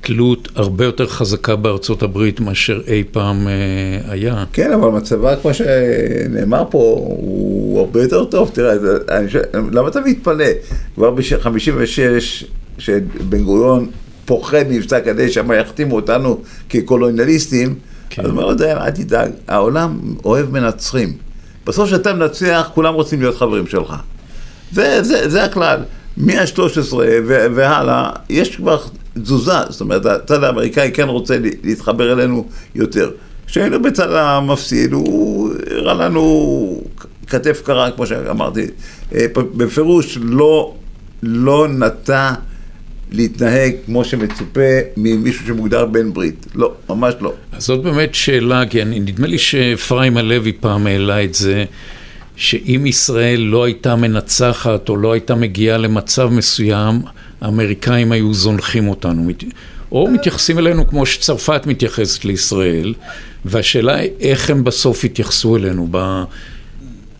תלות הרבה יותר חזקה בארצות הברית מאשר אי פעם אה, היה. כן, אבל מצבה, כמו שנאמר פה, הוא הרבה יותר טוב. תראה, אני למה אתה מתפלא? כבר ב-56, שבן גוריון פוחד מבצע כדי שמה יחתימו אותנו כקולוניאליסטים, כן. אז הוא אומר אל תדאג, העולם אוהב מנצחים. בסוף כשאתה מנצח, כולם רוצים להיות חברים שלך. זה, זה, זה הכלל. מה-13 והלאה, יש כבר תזוזה, זאת אומרת, הצד האמריקאי כן רוצה לה- להתחבר אלינו יותר. כשהיינו בצד המפסיד, הוא הראה לנו כתף קרה, כמו שאמרתי. אה, בפירוש לא, לא נטה להתנהג כמו שמצופה ממישהו שמוגדר בן ברית. לא, ממש לא. אז זאת באמת שאלה, כי אני, נדמה לי שאפרים הלוי פעם העלה את זה, שאם ישראל לא הייתה מנצחת או לא הייתה מגיעה למצב מסוים, האמריקאים היו זונחים אותנו. או מתייחסים אלינו כמו שצרפת מתייחסת לישראל, והשאלה היא איך הם בסוף יתייחסו אלינו, ב...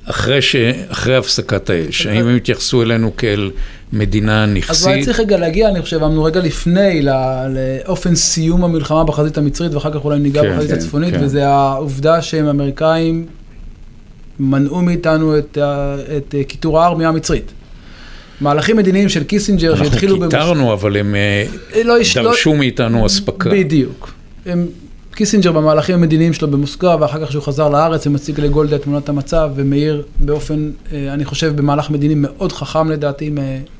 אחרי, ש... אחרי הפסקת האש, האם הם יתייחסו אלינו כאל מדינה אז נכסית? אולי צריך רגע להגיע, אני חושב, אמרנו רגע לפני, ל- לאופן סיום המלחמה בחזית המצרית, ואחר כך אולי ניגע כן, בחזית כן, הצפונית, כן. וזה העובדה שהם האמריקאים מנעו מאיתנו את, ה- את אה, כיתור הארמיה המצרית. מהלכים מדיניים של קיסינג'ר שהתחילו אנחנו במוס- כיתרנו, אבל הם אה, לא יש- לא- דרשו מאיתנו אספקה. בדיוק. הם, קיסינג'ר במהלכים המדיניים שלו במוסקבה, ואחר כך כשהוא חזר לארץ, הוא מציג לגולדה את תמונת המצב, ומאיר באופן, אה, אני חושב, במהלך מדיני מאוד חכם לדעתי,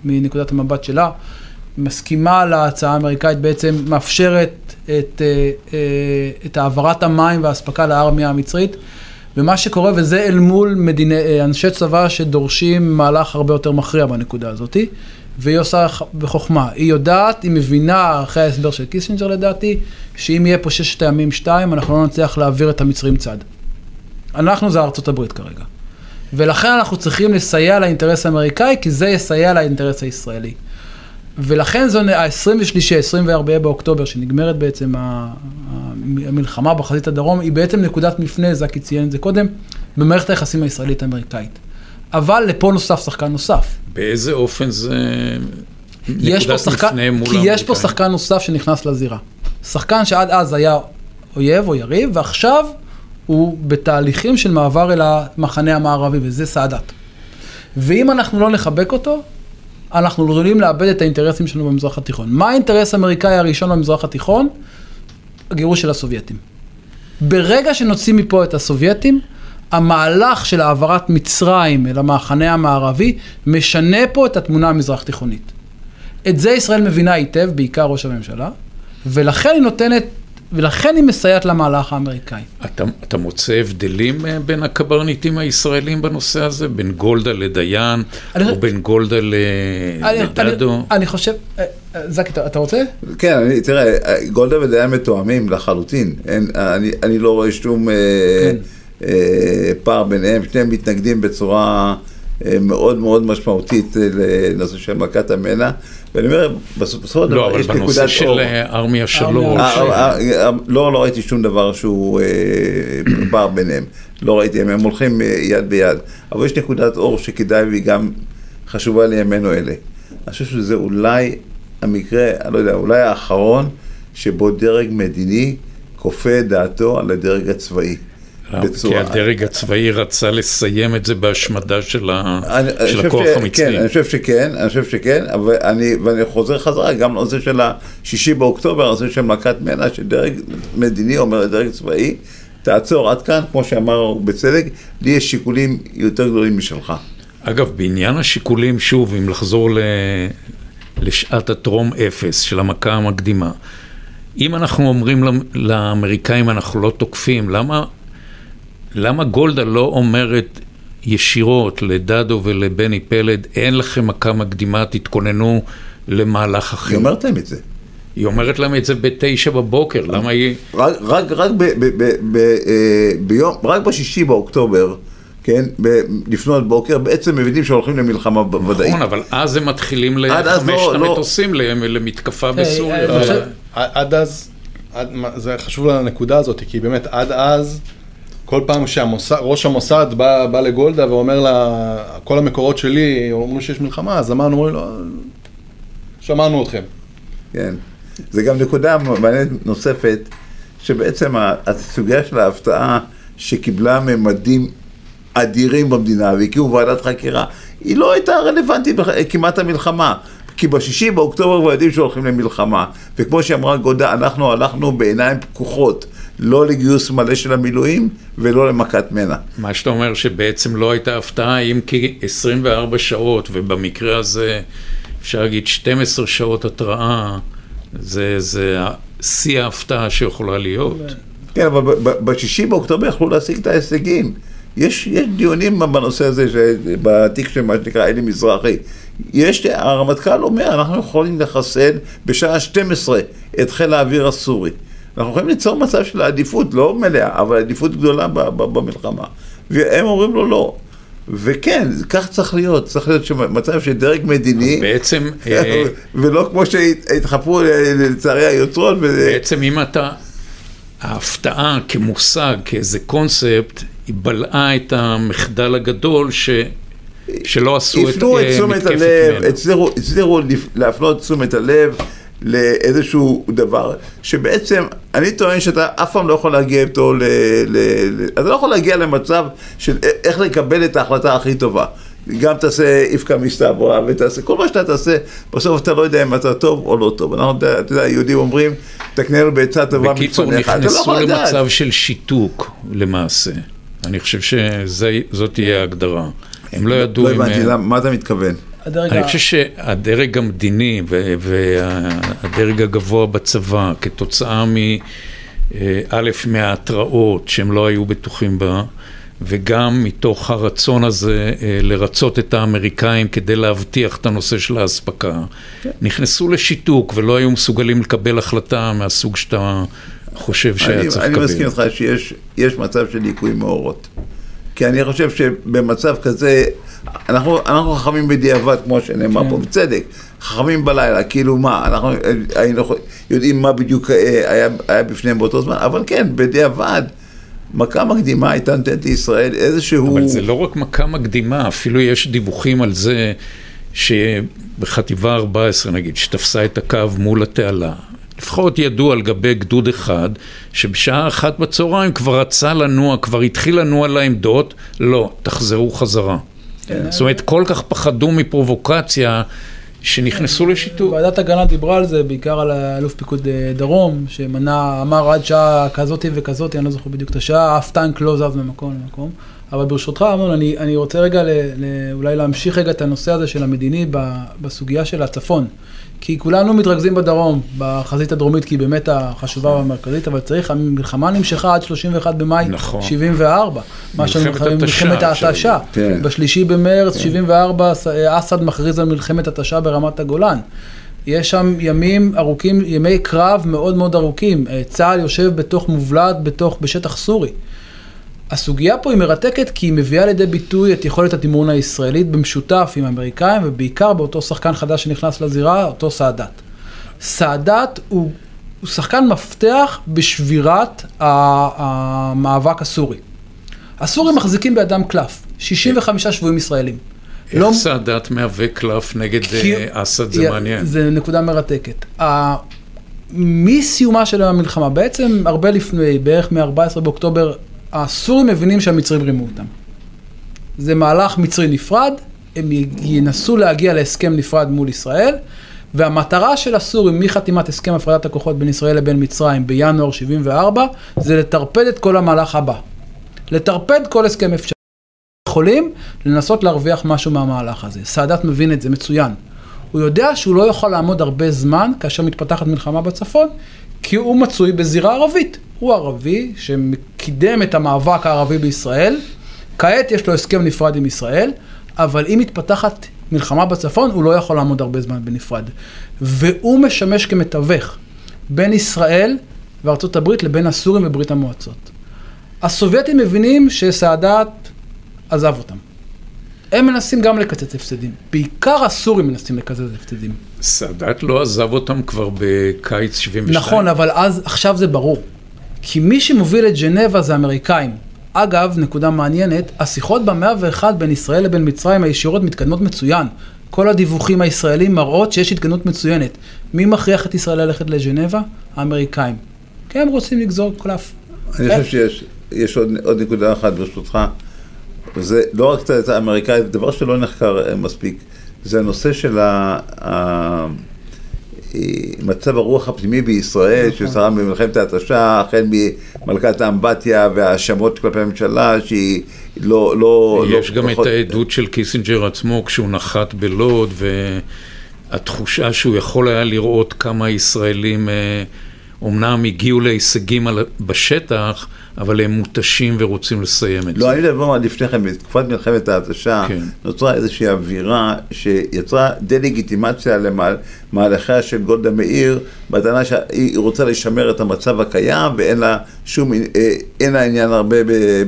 מנקודת המבט שלה. מסכימה להצעה האמריקאית, בעצם מאפשרת את, אה, אה, את העברת המים והאספקה לארמיה המצרית. ומה שקורה, וזה אל מול מדיני, אנשי צבא שדורשים מהלך הרבה יותר מכריע בנקודה הזאת, והיא עושה בחוכמה. היא יודעת, היא מבינה, אחרי ההסבר של קיסינג'ר לדעתי, שאם יהיה פה ששת הימים שתיים, אנחנו לא נצליח להעביר את המצרים צד. אנחנו זה ארצות הברית כרגע. ולכן אנחנו צריכים לסייע לאינטרס האמריקאי, כי זה יסייע לאינטרס הישראלי. ולכן זו ה-23, 24 באוקטובר, שנגמרת בעצם המלחמה בחזית הדרום, היא בעצם נקודת מפנה, זקי ציין את זה קודם, במערכת היחסים הישראלית-אמריקאית. אבל לפה נוסף שחקן נוסף. באיזה אופן זה נקודת שחקן, מפנה מול האמריקאים? כי יש פה שחקן נוסף שנכנס לזירה. שחקן שעד אז היה אויב או יריב, ועכשיו הוא בתהליכים של מעבר אל המחנה המערבי, וזה סאדאת. ואם אנחנו לא נחבק אותו, אנחנו עלולים לאבד את האינטרסים שלנו במזרח התיכון. מה האינטרס האמריקאי הראשון במזרח התיכון? הגירוש של הסובייטים. ברגע שנוציא מפה את הסובייטים, המהלך של העברת מצרים אל המחנה המערבי משנה פה את התמונה המזרח תיכונית. את זה ישראל מבינה היטב, בעיקר ראש הממשלה, ולכן היא נותנת ולכן היא מסייעת למהלך האמריקאי. אתה, אתה מוצא הבדלים אה, בין הקברניטים הישראלים בנושא הזה? בין גולדה לדיין, אני... או בין גולדה ל... אני, לדדו? אני, אני חושב... אה, אה, זקי, אתה, אתה רוצה? כן, אני, תראה, גולדה ודיין מתואמים לחלוטין. אין, אני, אני לא רואה שום כן. אה, פער ביניהם, שניהם מתנגדים בצורה... מאוד מאוד משמעותית לנושא של מכת המנע. ואני אומר, בסופו של דבר יש נקודת אור. לא, אבל בנושא של ארמיה שלוש. לא, לא ראיתי שום דבר שהוא פער ביניהם. לא ראיתי, הם הולכים יד ביד. אבל יש נקודת אור שכדאי והיא גם חשובה לימינו אלה. אני חושב שזה אולי המקרה, אני לא יודע, אולי האחרון שבו דרג מדיני כופה את דעתו על הדרג הצבאי. בצורה... כי הדרג הצבאי רצה לסיים את זה בהשמדה של, ה... אני, של אני הכוח ש... המצרי. כן, אני חושב שכן, אני חושב שכן, אבל אני, ואני חוזר חזרה גם לנושא של השישי באוקטובר, הנושא של מכת מנע, שדרג מדיני אומר לדרג צבאי, תעצור עד כאן, כמו שאמר בצדק, לי יש שיקולים יותר גדולים משלך. אגב, בעניין השיקולים, שוב, אם לחזור ל... לשעת הטרום אפס של המכה המקדימה, אם אנחנו אומרים לאמריקאים אנחנו לא תוקפים, למה למה גולדה לא אומרת ישירות לדדו ולבני פלד, אין לכם מכה מקדימה, תתכוננו למהלך אחר? היא אומרת להם את זה. היא אומרת להם את זה בתשע בבוקר, למה היא... רק, רק, רק, ב, ב, ב, ב, אה, ביום, רק בשישי באוקטובר, כן, לפנות בוקר, בעצם מבינים שהולכים למלחמה ודאית. נכון, אבל אז הם מתחילים לחמש לא, את לא. המטוסים למתקפה אה, בסוריה. אה, עד אז, זה חשוב לנקודה הזאת, כי באמת עד אז... כל פעם שראש המוסד בא, בא לגולדה ואומר לה, כל המקורות שלי אומרים שיש מלחמה, אז אמרנו, אומרים לו, שמענו אתכם. כן. זה גם נקודה מעניינת נוספת, שבעצם הסוגיה של ההפתעה שקיבלה ממדים אדירים במדינה והקימו ועדת חקירה, היא לא הייתה רלוונטית כמעט המלחמה. כי בשישי באוקטובר כבר יודעים שהולכים למלחמה. וכמו שאמרה גודה, אנחנו הלכנו בעיניים פקוחות. לא לגיוס מלא של המילואים ולא למכת מנע. מה שאתה אומר שבעצם לא הייתה הפתעה, אם כי 24 שעות, ובמקרה הזה אפשר להגיד 12 שעות התראה, זה, זה שיא ההפתעה שיכולה להיות. כן, אבל בשישי באוקטובר יכלו להשיג את ההישגים. יש, יש דיונים בנושא הזה, בתיק של מה שנקרא אלי מזרחי. יש, הרמטכ"ל אומר, אנחנו יכולים לחסל בשעה 12 את חיל האוויר הסורי. אנחנו יכולים ליצור מצב של עדיפות, לא מלאה, אבל עדיפות גדולה במלחמה. והם אומרים לו לא. וכן, כך צריך להיות, צריך להיות מצב של דרג מדיני, בעצם, ולא כמו שהתחפרו לצערי היוצרות. בעצם אם אתה, ההפתעה כמושג, כאיזה קונספט, היא בלעה את המחדל הגדול ש... שלא עשו את מתקפת ממנו. הצליחו להפנות תשומת הלב לאיזשהו דבר, שבעצם אני טוען שאתה אף פעם לא יכול להגיע איתו, ל, ל, ל, אתה לא יכול להגיע למצב של איך לקבל את ההחלטה הכי טובה. גם תעשה איפכא מסתברא ותעשה, כל מה שאתה תעשה, בסוף אתה לא יודע אם אתה טוב או לא טוב. אנחנו, אתה יודע, יהודים אומרים, תקננו בעצה טובה מפניך. בקיצור, לא נכנסו למצב של שיתוק למעשה. אני חושב שזאת תהיה ההגדרה. הם לא ידעו אם... לא הבנתי, מה אתה מתכוון? הדרג אני ה- חושב שהדרג המדיני והדרג הגבוה בצבא, כתוצאה מ... אה, א', מההתראות שהם לא היו בטוחים בה, וגם מתוך הרצון הזה אה, לרצות את האמריקאים כדי להבטיח את הנושא של האספקה, נכנסו לשיתוק ולא היו מסוגלים לקבל החלטה מהסוג שאתה חושב שהיה אני, צריך אני לקבל. מסכים איתך שיש יש מצב של ליקוי מאורות. כי אני חושב שבמצב כזה, אנחנו, אנחנו חכמים בדיעבד, כמו שנאמר כן. פה, בצדק. חכמים בלילה, כאילו מה, אנחנו היינו יודעים מה בדיוק אה, היה, היה בפניהם באותו זמן, אבל כן, בדיעבד, מכה מקדימה הייתה נותנת לישראל איזשהו... אבל זה לא רק מכה מקדימה, אפילו יש דיווחים על זה שבחטיבה 14 נגיד, שתפסה את הקו מול התעלה, לפחות ידעו על גבי גדוד אחד, שבשעה אחת בצהריים כבר רצה לנוע, כבר התחיל לנוע לעמדות, לא, תחזרו חזרה. זאת אומרת, כל כך פחדו מפרובוקציה, שנכנסו לשיתוק. ועדת הגנה דיברה על זה, בעיקר על אלוף פיקוד אה, דרום, שמנה, אמר עד שעה כזאתי וכזאתי, אני לא זוכר בדיוק את השעה, אף טנק לא זז ממקום למקום. אבל ברשותך, אמנון, אני, אני רוצה רגע ל, ל, אולי להמשיך רגע את הנושא הזה של המדיני ב, בסוגיה של הצפון. כי כולנו מתרכזים בדרום, בחזית הדרומית, כי היא באמת החשובה והמרכזית, אבל צריך, המלחמה נמשכה עד 31 במאי נכון. 74. מה שאנחנו התשה, מלחמת ההתשה. כן. בשלישי במרץ 74, ס- אסד מכריז על מלחמת התשה ברמת הגולן. יש שם ימים ארוכים, ימי קרב מאוד מאוד ארוכים. אה, צה"ל יושב בתוך מובלעת, בתוך, בשטח סורי. הסוגיה פה היא מרתקת כי היא מביאה לידי ביטוי את יכולת התמרון הישראלית במשותף עם האמריקאים ובעיקר באותו שחקן חדש שנכנס לזירה, אותו סאדאת. סאדאת הוא, הוא שחקן מפתח בשבירת המאבק הסורי. הסורים מחזיקים בידם קלף, 65 שבויים ישראלים. לא- איך סאדאת מהווה קלף נגד כי- אה, אסד, זה מעניין. זה נקודה מרתקת. מסיומה של המלחמה, בעצם הרבה לפני, בערך מ-14 באוקטובר, הסורים מבינים שהמצרים רימו אותם. זה מהלך מצרי נפרד, הם ינסו להגיע להסכם נפרד מול ישראל, והמטרה של הסורים מחתימת הסכם הפרדת הכוחות בין ישראל לבין מצרים בינואר 74, זה לטרפד את כל המהלך הבא. לטרפד כל הסכם אפשרי. יכולים לנסות להרוויח משהו מהמהלך הזה. סאדאת מבין את זה מצוין. הוא יודע שהוא לא יכול לעמוד הרבה זמן כאשר מתפתחת מלחמה בצפון, כי הוא מצוי בזירה ערבית. הוא ערבי שקידם את המאבק הערבי בישראל, כעת יש לו הסכם נפרד עם ישראל, אבל אם מתפתחת מלחמה בצפון, הוא לא יכול לעמוד הרבה זמן בנפרד. והוא משמש כמתווך בין ישראל וארצות הברית לבין הסורים וברית המועצות. הסובייטים מבינים שסאדאת עזב אותם. הם מנסים גם לקצץ הפסדים. בעיקר הסורים מנסים לקצץ הפסדים. סאדאת לא עזב אותם כבר בקיץ 72. נכון, אבל אז, עכשיו זה ברור. כי מי שמוביל את ג'נבה זה האמריקאים. אגב, נקודה מעניינת, השיחות במאה ואחד בין ישראל לבין מצרים הישירות מתקדמות מצוין. כל הדיווחים הישראלים מראות שיש התקדמות מצוינת. מי מכריח את ישראל ללכת לג'נבה? האמריקאים. כי הם רוצים לגזור קלף. אני כן. חושב שיש יש עוד, עוד נקודה אחת ברשותך, וזה לא רק קצת האמריקאי, זה דבר שלא נחקר אה, מספיק, זה הנושא של ה... אה, מצב הרוח הפנימי בישראל, נכון. ששרם במלחמת ההתשה, החל ממלכת האמבטיה וההאשמות כלפי הממשלה, שהיא לא... לא יש לא גם את פחות- העדות של קיסינג'ר עצמו כשהוא נחת בלוד, והתחושה שהוא יכול היה לראות כמה ישראלים אה, אומנם הגיעו להישגים בשטח, אבל הם מותשים ורוצים לסיים את זה. לא, אני מדבר על לפני כן, בתקופת מלחמת ההתשה, כן. נוצרה איזושהי אווירה שיצרה דה-לגיטימציה למהלכיה של גולדה מאיר, בטענה שהיא רוצה לשמר את המצב הקיים ואין לה שום, אה, אין לה עניין הרבה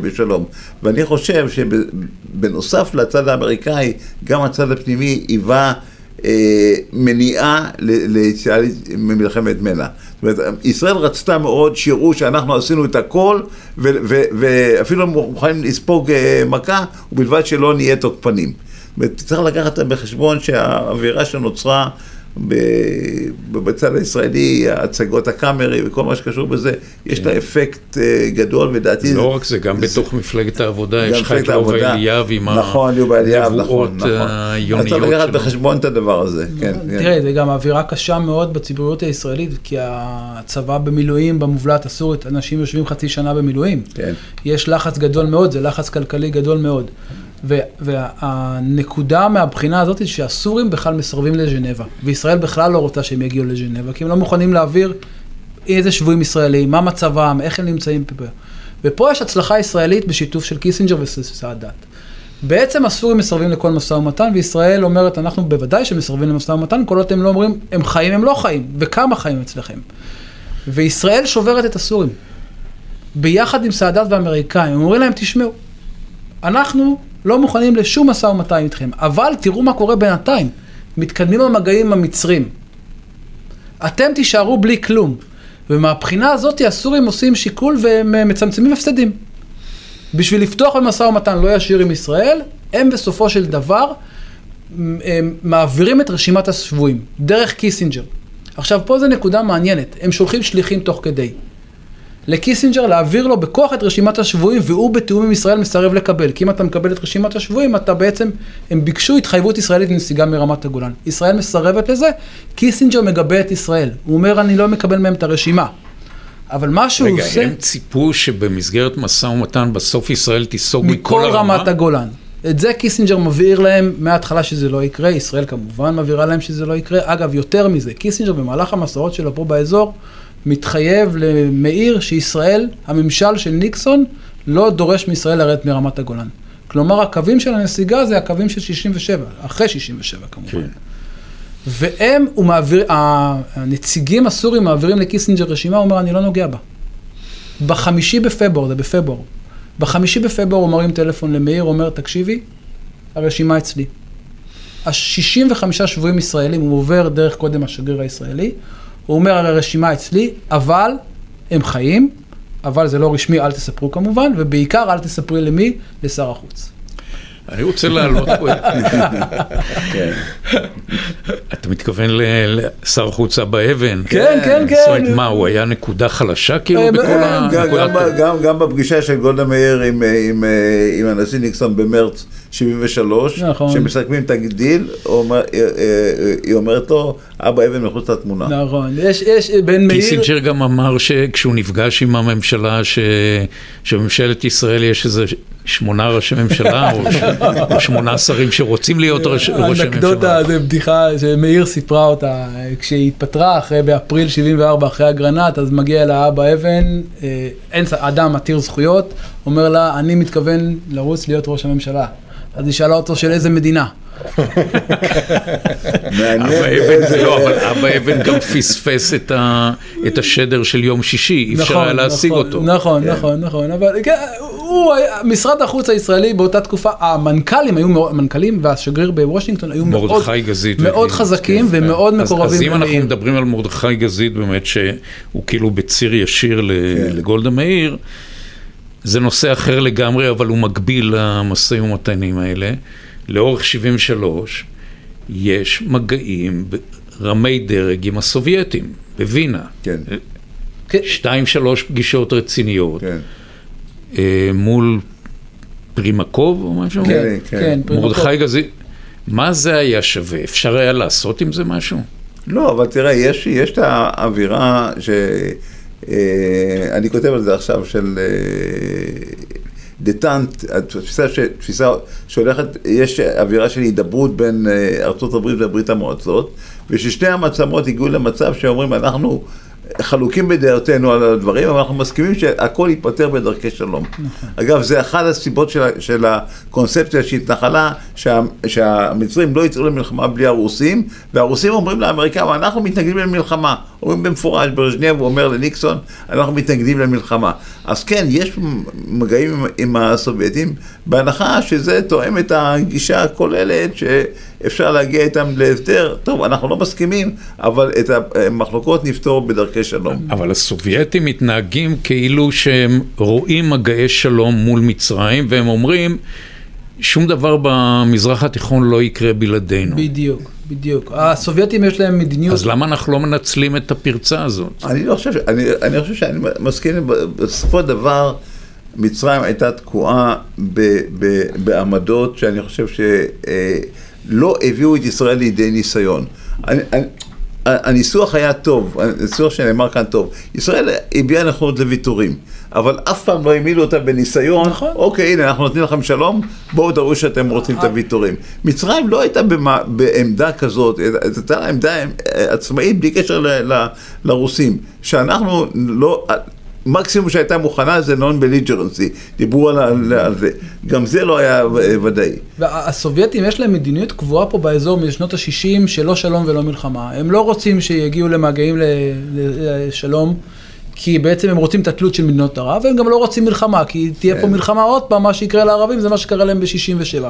בשלום. ואני חושב שבנוסף לצד האמריקאי, גם הצד הפנימי היווה אה, מניעה ליציאה ממלחמת מנע. ישראל רצתה מאוד שיראו שאנחנו עשינו את הכל, ואפילו מוכנים לספוג אה, מכה, ובלבד שלא נהיה תוקפנים. צריך לקחת בחשבון שהאווירה שנוצרה בצד הישראלי, הצגות הקאמרי וכל מה שקשור בזה, יש לה אפקט אה, גדול, ולדעתי... לא רק זה, גם בתוך מפלגת העבודה יש לך מפלגת את לובה העבודה. אליאב עם נכון, יובל אליאב, נכון, הנבואות נכון. אז היוניות צריך לקחת שלו. בחשבון את הדבר הזה, כן. כן. תראה, זה גם אווירה קשה מאוד בציבוריות הישראלית, כי הצבא במילואים, במובלעת הסורית, אנשים יושבים חצי שנה במילואים. כן. יש לחץ גדול מאוד, זה לחץ כלכלי גדול מאוד. והנקודה מהבחינה הזאת היא שהסורים בכלל מסרבים לז'נבה, וישראל בכלל לא רוצה שהם יגיעו לז'נבה, כי הם לא מוכנים להעביר איזה שבויים ישראלים, מה מצבם, איך הם נמצאים פה. ופה יש הצלחה ישראלית בשיתוף של קיסינג'ר וסאדאת. בעצם הסורים מסרבים לכל משא ומתן, וישראל אומרת, אנחנו בוודאי שמסרבים למשא ומתן, כל עוד הם לא אומרים, הם חיים, הם לא חיים, וכמה חיים אצלכם. וישראל שוברת את הסורים. ביחד עם סאדאת והאמריקאים, הם אומרים להם, תשמעו, אנחנו לא מוכנים לשום משא ומתן איתכם, אבל תראו מה קורה בינתיים. מתקדמים המגעים עם המצרים. אתם תישארו בלי כלום. ומהבחינה הזאת הסורים עושים שיקול והם אה, מצמצמים הפסדים. בשביל לפתוח במשא ומתן לא ישיר עם ישראל, הם בסופו של דבר הם מעבירים את רשימת השבויים, דרך קיסינג'ר. עכשיו פה זו נקודה מעניינת, הם שולחים שליחים תוך כדי. לקיסינג'ר להעביר לו בכוח את רשימת השבויים והוא בתיאום עם ישראל מסרב לקבל. כי אם אתה מקבל את רשימת השבויים, אתה בעצם, הם ביקשו התחייבות ישראלית לנסיגה מרמת הגולן. ישראל מסרבת לזה, קיסינג'ר מגבה את ישראל. הוא אומר, אני לא מקבל מהם את הרשימה. אבל מה שהוא רגע, עושה... הם ציפו שבמסגרת משא ומתן בסוף ישראל תיסוג מכל מכל הרמה? רמת הגולן. את זה קיסינג'ר מבהיר להם מההתחלה שזה לא יקרה, ישראל כמובן מבהירה להם שזה לא יקרה. אגב, יותר מזה, קיסינג'ר במהלך המסעות שלו פה באזור, מתחייב למאיר שישראל, הממשל של ניקסון, לא דורש מישראל לרדת מרמת הגולן. כלומר, הקווים של הנסיגה זה הקווים של 67, אחרי 67 כמובן. כן. והם, הוא מעביר, הנציגים הסורים מעבירים לקיסינג'ר רשימה, הוא אומר, אני לא נוגע בה. בחמישי בפברואר, זה בפברואר, בחמישי בפברואר הוא מרים טלפון למאיר, אומר, תקשיבי, הרשימה אצלי. ה-65 שבויים ישראלים, הוא עובר דרך קודם השגריר הישראלי, הוא אומר, הרי הרשימה אצלי, אבל הם חיים, אבל זה לא רשמי, אל תספרו כמובן, ובעיקר אל תספרי למי? לשר החוץ. אני רוצה להעלות פה את... אתה מתכוון לשר החוץ אבא אבן? כן, כן, כן. זאת אומרת, מה, הוא היה נקודה חלשה כאילו אה, בכל אה, ה... גם, בפגישה של גולדה מאיר עם, אה, אה, עם הנשיא ניקסון במרץ 73, נכון. שמסכמים את הדיל, הוא אומר- אה, אה, היא אומרת לו, אבא אבן מחוץ לתמונה. נכון, יש, יש בין מאיר... קיסינג'ר גם אמר שכשהוא נפגש עם הממשלה, ש... שממשלת ישראל יש איזה שמונה ראשי ממשלה, או, ש... או שמונה שרים שרוצים להיות ראש, ראש אנקדוטה, הממשלה. זה בדיחה שמאיר סיפרה אותה, כשהיא התפטרה אחרי, באפריל 74, אחרי אגרנט, אז מגיע אליה אבא אבן, אה, אין, אדם עתיר זכויות, אומר לה, אני מתכוון לרוץ להיות ראש הממשלה. אז היא שאלה אותו של איזה מדינה. מעניין אבא לא, אבל אבא אבן גם פספס את, השדר של יום שישי, אי אפשר היה להשיג נכון, אותו. נכון, נכון, נכון, אבל כן, משרד החוץ הישראלי באותה תקופה, המנכ"לים היו מאוד, המנכ"לים והשגריר בוושינגטון היו מאוד, חזקים כן. ומאוד מקורבים אז אם אנחנו. מדברים על מרדכי גזית באמת, שהוא כאילו בציר ישיר ל- כן. לגולדה מאיר, זה נושא אחר לגמרי, אבל הוא מקביל למשאים ומתנים האלה. לאורך 73 יש מגעים ברמי דרג עם הסובייטים, בווינה. כן, כן, שתיים, שלוש פגישות רציניות, כן, אה, מול פרימקוב או משהו? כן, כן. כן, פרימקוב. מרדכי גזית, מה זה היה שווה? אפשר היה לעשות עם זה משהו? לא, אבל תראה, יש, יש את האווירה ש... אה, אני כותב על זה עכשיו של אה, דטנט, התפיסה ש, תפיסה שהולכת, יש אווירה של הידברות בין אה, ארצות הברית וברית המועצות, וששתי המעצמות הגיעו למצב שאומרים, אנחנו חלוקים בדעותינו על הדברים, אבל אנחנו מסכימים שהכל ייפתר בדרכי שלום. אגב, זה אחת הסיבות של, של הקונספציה שהתנחלה, שה, שהמצרים לא יצאו למלחמה בלי הרוסים, והרוסים אומרים לאמריקאים, אנחנו מתנגדים למלחמה. אומרים במפורש, ברז'נייב אומר לניקסון, אנחנו מתנגדים למלחמה. אז כן, יש מגעים עם, עם הסובייטים, בהנחה שזה תואם את הגישה הכוללת שאפשר להגיע איתם להסדר. טוב, אנחנו לא מסכימים, אבל את המחלוקות נפתור בדרכי שלום. אבל הסובייטים מתנהגים כאילו שהם רואים מגעי שלום מול מצרים, והם אומרים, שום דבר במזרח התיכון לא יקרה בלעדינו. בדיוק, בדיוק. הסובייטים יש להם מדיניות, אז למה אנחנו לא מנצלים את הפרצה הזאת? אני לא חושב, אני, אני חושב שאני מסכים, בסופו של דבר מצרים הייתה תקועה ב, ב, בעמדות שאני חושב שלא הביאו את ישראל לידי ניסיון. אני, אני, הניסוח היה טוב, הניסוח שנאמר כאן טוב. ישראל הביעה נכונות לוויתורים, אבל אף פעם לא העמידו אותה בניסיון, נכון. אוקיי, הנה, אנחנו נותנים לכם שלום, בואו תראו שאתם רוצים את הוויתורים. מצרים לא הייתה במה, בעמדה כזאת, הייתה עמדה אה, עצמאית בלי קשר ל, ל, לרוסים, שאנחנו לא... מקסימום שהייתה מוכנה זה נון בליג'רנסי, דיברו על, על, על זה, גם זה לא היה ודאי. והסובייטים יש להם מדיניות קבועה פה באזור משנות ה-60 שלא שלום ולא מלחמה. הם לא רוצים שיגיעו למגעים לשלום, כי בעצם הם רוצים את התלות של מדינות ערב, והם גם לא רוצים מלחמה, כי תהיה פה כן. מלחמה עוד פעם, מה שיקרה לערבים זה מה שקרה להם ב-67.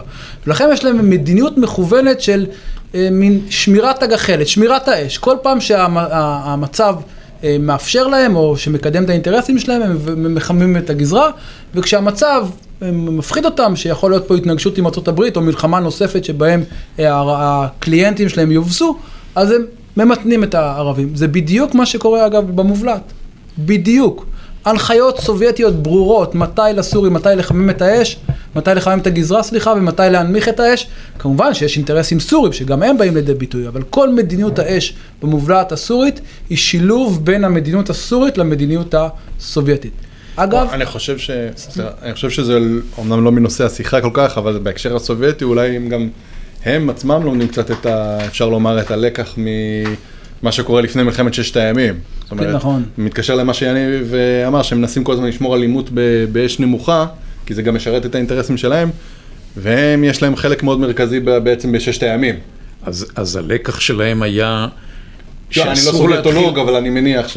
ולכן יש להם מדיניות מכוונת של אה, מין שמירת הגחלת, שמירת האש. כל פעם שהמצב... אה, מאפשר להם, או שמקדם את האינטרסים שלהם, הם מחממים את הגזרה, וכשהמצב אה, מפחיד אותם, שיכול להיות פה התנגשות עם ארה"ב, או מלחמה נוספת שבהם אה, הקליינטים שלהם יובסו, אז הם ממתנים את הערבים. זה בדיוק מה שקורה אגב במובלעת. בדיוק. הנחיות סובייטיות ברורות, מתי לסורים, מתי לחמם את האש, מתי לחמם את הגזרה, סליחה, ומתי להנמיך את האש. כמובן שיש אינטרסים סורים, שגם הם באים לידי ביטוי, אבל כל מדיניות האש במובלעת הסורית היא שילוב בין המדיניות הסורית למדיניות הסובייטית. אגב... אני חושב, ש... אני חושב שזה אומנם לא מנושא השיחה כל כך, אבל בהקשר הסובייטי אולי הם גם, הם עצמם לומדים קצת את ה... אפשר לומר את הלקח מ... מה שקורה לפני מלחמת ששת הימים. זאת אומרת, כן, נכון. מתקשר למה שיניב אמר, שהם מנסים כל הזמן לשמור על עימות באש נמוכה, כי זה גם משרת את האינטרסים שלהם, והם, יש להם חלק מאוד מרכזי בעצם בששת הימים. אז, אז הלקח שלהם היה לא, אני לא סובייטולוג, אבל אני מניח ש...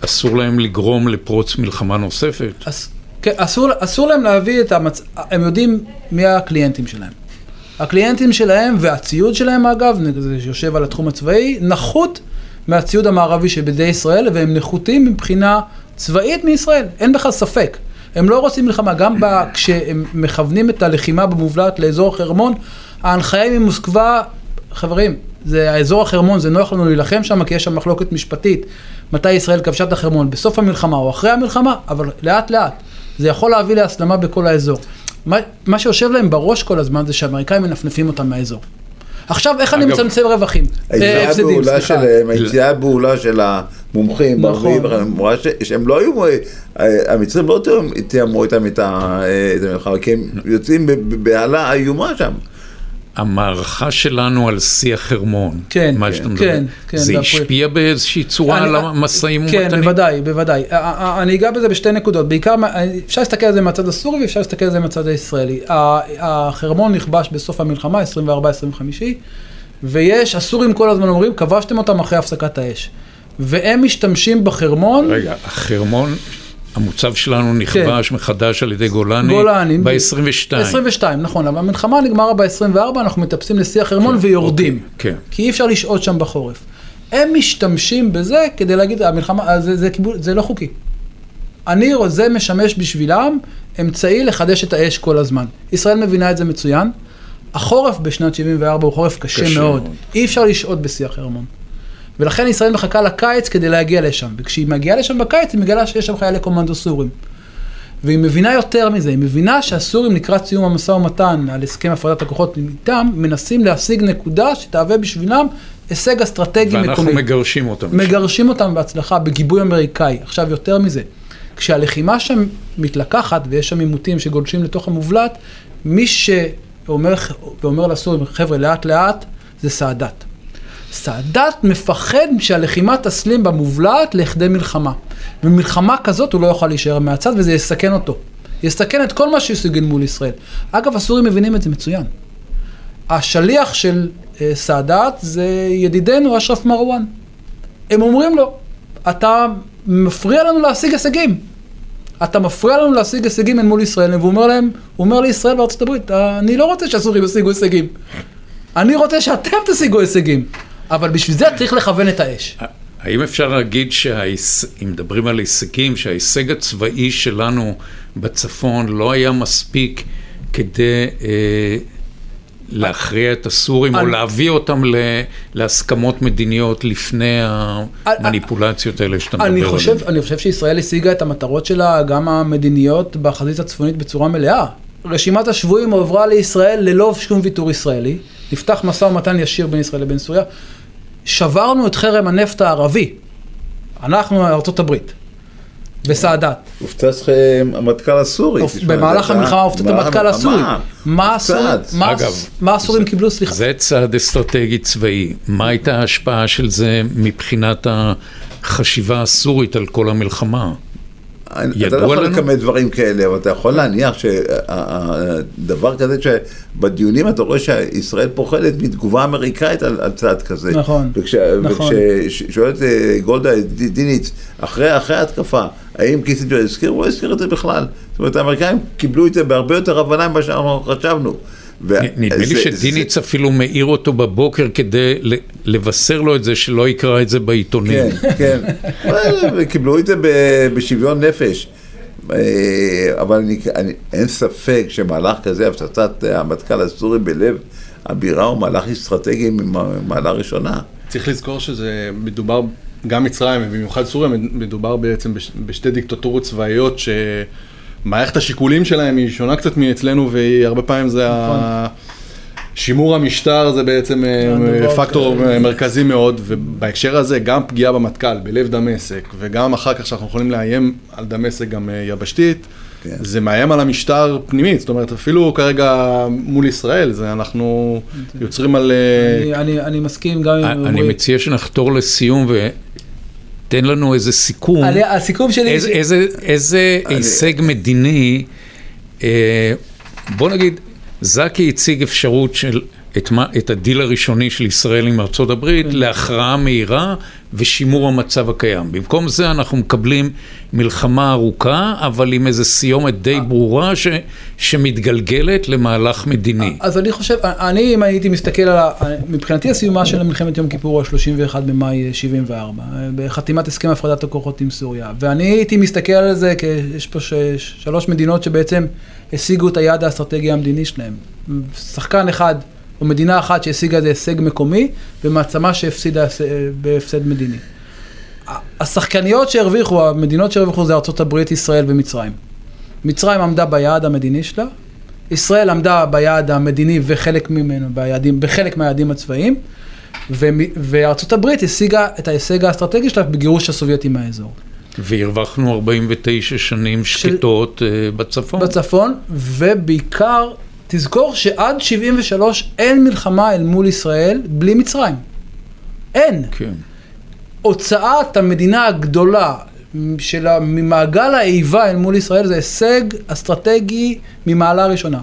אסור להם לגרום לפרוץ מלחמה נוספת. אס, כן, אסור, אסור להם להביא את המצ... הם יודעים מי הקליינטים שלהם. הקליינטים שלהם והציוד שלהם אגב, זה שיושב על התחום הצבאי, נחות מהציוד המערבי שבידי ישראל, והם נחותים מבחינה צבאית מישראל, אין בכלל ספק. הם לא רוצים מלחמה, גם ב... כשהם מכוונים את הלחימה במובלעת לאזור החרמון, ההנחיה ממוסקבה, חברים, זה האזור החרמון, זה נוח לנו להילחם שם, כי יש שם מחלוקת משפטית, מתי ישראל כבשה את החרמון, בסוף המלחמה או אחרי המלחמה, אבל לאט לאט. זה יכול להביא להסלמה בכל האזור. מה, מה שיושב להם בראש כל הזמן זה שהאמריקאים מנפנפים אותם מהאזור. עכשיו, איך אני אגב, מצמצם רווחים? אה, היציאה הבהולה סליחה. שלהם, היציאה הבהולה של המומחים, נכון. בערבים, אמרה ש- שהם לא היו, אה, המצרים לא תיאמו- תיאמו איתם את אה, המלחמה, כי הם יוצאים ב- ב- בהלה איומה שם. המערכה שלנו על שיא החרמון, כן, מה כן, שאתה מדבר, כן, כן, זה באפריל. השפיע באיזושהי צורה אני- על המשאים כן, ומתנים? בוודאי, בוודאי. א- א- אני אגע בזה בשתי נקודות. בעיקר, אפשר להסתכל על זה מהצד הסורי ואפשר להסתכל על זה מהצד הישראלי. החרמון נכבש בסוף המלחמה, 24-25, ויש, הסורים כל הזמן אומרים, כבשתם אותם אחרי הפסקת האש. והם משתמשים בחרמון, רגע, החרמון, המוצב שלנו נכבש מחדש על ידי גולני, כן. גולני. ב-22. 22, נכון, אבל המלחמה נגמרה ב-24, אנחנו מטפסים לשיא החרמון ויורדים. כן. כי אי אפשר לשהות שם בחורף. הם משתמשים בזה כדי להגיד, המלחמה, אה, זה, זה, קיבול- זה לא חוקי. אני, זה משמש בשבילם אמצעי לחדש את האש כל הזמן. ישראל מבינה את זה מצוין. החורף בשנת 74 הוא חורף קשה, קשה מאוד. מאוד. אי אפשר לשהות בשיא החרמון. ולכן ישראל מחכה לקיץ כדי להגיע לשם. וכשהיא מגיעה לשם בקיץ, היא מגלה שיש שם חיילי קומנדו סורים. והיא מבינה יותר מזה, היא מבינה שהסורים לקראת סיום המשא ומתן על הסכם הפרדת הכוחות איתם, מנסים להשיג נקודה שתהווה בשבילם הישג אסטרטגי מקומי. ואנחנו מגרשים אותם. מגרשים אותם בהצלחה, בגיבוי אמריקאי. עכשיו, יותר מזה, כשהלחימה שם מתלקחת ויש שם עימותים שגולשים לתוך המובלעת, מי שאומר ואומר לסורים, חבר'ה, לאט לאט, זה סאדאת. סאדאת מפחד שהלחימה תסלים במובלעת לכדי מלחמה. במלחמה כזאת הוא לא יוכל להישאר מהצד וזה יסכן אותו. יסכן את כל מה שהשיג מול ישראל. אגב, הסורים מבינים את זה מצוין. השליח של אה, סאדאת זה ידידנו אשרף מרואן. הם אומרים לו, אתה מפריע לנו להשיג הישגים. אתה מפריע לנו להשיג הישגים אל מול ישראל, והוא אומר להם, הוא אומר לישראל וארצות הברית, אני לא רוצה שהסורים ישיגו הישגים. אני רוצה שאתם תשיגו הישגים. אבל בשביל זה צריך לכוון את האש. האם אפשר להגיד, אם מדברים על הישגים, שההישג הצבאי שלנו בצפון לא היה מספיק כדי אה, להכריע את הסורים, או אני- להביא אותם ל- להסכמות מדיניות לפני המניפולציות האלה שאתה מדבר אני עליהן? אני חושב שישראל השיגה את המטרות שלה, גם המדיניות, בחזית הצפונית בצורה מלאה. רשימת השבויים הועברה לישראל ללא שום ויתור ישראלי. נפתח משא ומתן ישיר בין ישראל לבין סוריה. שברנו את חרם הנפט הערבי. אנחנו, ארצות הברית. בסאדאת. הופצץ לכם המטכ"ל הסורי. במהלך זה- המלחמה הופצץ המטכ"ל הסורי. מה הסורים קיבלו? סליחה. זה צעד אסטרטגי צבאי. מה הייתה ההשפעה של זה מבחינת החשיבה הסורית על כל המלחמה? אני- אתה לא יכול לכמת דברים כאלה, אבל אתה יכול להניח שדבר כזה, שבדיונים אתה רואה שישראל פוחדת מתגובה אמריקאית על, על צעד כזה. נכון, וכש- נכון. וכששואלת אה, גולדה דיניץ, אחרי, אחרי ההתקפה, האם קיסינג'ר הזכיר? הוא לא הזכיר את זה בכלל. זאת אומרת, האמריקאים קיבלו את זה בהרבה יותר הבנה ממה שאנחנו חשבנו. ו- נדמה לי זה- שדיניץ אפילו מעיר אותו בבוקר כדי ל- לבשר לו את זה, שלא יקרא את זה בעיתונים. כן, כן. אבל קיבלו את זה ב- בשוויון נפש. אה, אבל אני, אני, אין ספק שמהלך כזה, הפצצת המטכ"ל הסורי בלב הבירה הוא מהלך אסטרטגי ממעלה ראשונה. צריך לזכור שזה מדובר, גם מצרים ובמיוחד סוריה, מדובר בעצם בש, בשתי דיקטטורות צבאיות שמערכת השיקולים שלהם היא שונה קצת מאצלנו והרבה פעמים זה ה... שימור המשטר זה בעצם אה, הדבר פקטור ש- מרכזי מאוד, ובהקשר הזה גם פגיעה במטכ"ל, בלב דמשק, וגם אחר כך שאנחנו יכולים לאיים על דמשק גם אה, יבשתית, כן. זה מאיים על המשטר פנימית, זאת אומרת אפילו כרגע מול ישראל, זה אנחנו יוצרים על... אה, אני- אני- אני מסכים גם עם... אני. מציע שנחתור לסיום ותן לנו איזה סיכום. אני- הסיכום שלי... איזה, איזה, איזה הישג מדיני, אה, בוא נגיד, זקי הציג אפשרות של את, מה, את הדיל הראשוני של ישראל עם ארצות הברית להכרעה מהירה ושימור המצב הקיים. במקום זה אנחנו מקבלים מלחמה ארוכה, אבל עם איזו סיומת די ברורה ש, שמתגלגלת למהלך מדיני. אז אני חושב, אני אם הייתי מסתכל על, ה- מבחינתי הסיומה של מלחמת יום כיפור הוא ה-31 במאי 74, בחתימת הסכם הפרדת הכוחות עם סוריה. ואני הייתי מסתכל על זה, כי יש פה ש, שלוש מדינות שבעצם השיגו את היעד האסטרטגי המדיני שלהם. שחקן אחד, או מדינה אחת שהשיגה איזה הישג מקומי, ומעצמה שהפסידה בהפסד מדיני. השחקניות שהרוויחו, המדינות שהרוויחו זה הברית, ישראל ומצרים. מצרים עמדה ביעד המדיני שלה, ישראל עמדה ביעד המדיני וחלק ממנו, ביעדים, בחלק מהיעדים הצבאיים, ומ- וארצות הברית השיגה את ההישג האסטרטגי שלה בגירוש הסובייטים מהאזור. והרווחנו 49 שנים שקטות אה, בצפון. בצפון, ובעיקר, תזכור שעד 73 אין מלחמה אל מול ישראל בלי מצרים. אין. כן. הוצאת המדינה הגדולה של ממעגל האיבה אל מול ישראל זה הישג אסטרטגי ממעלה ראשונה.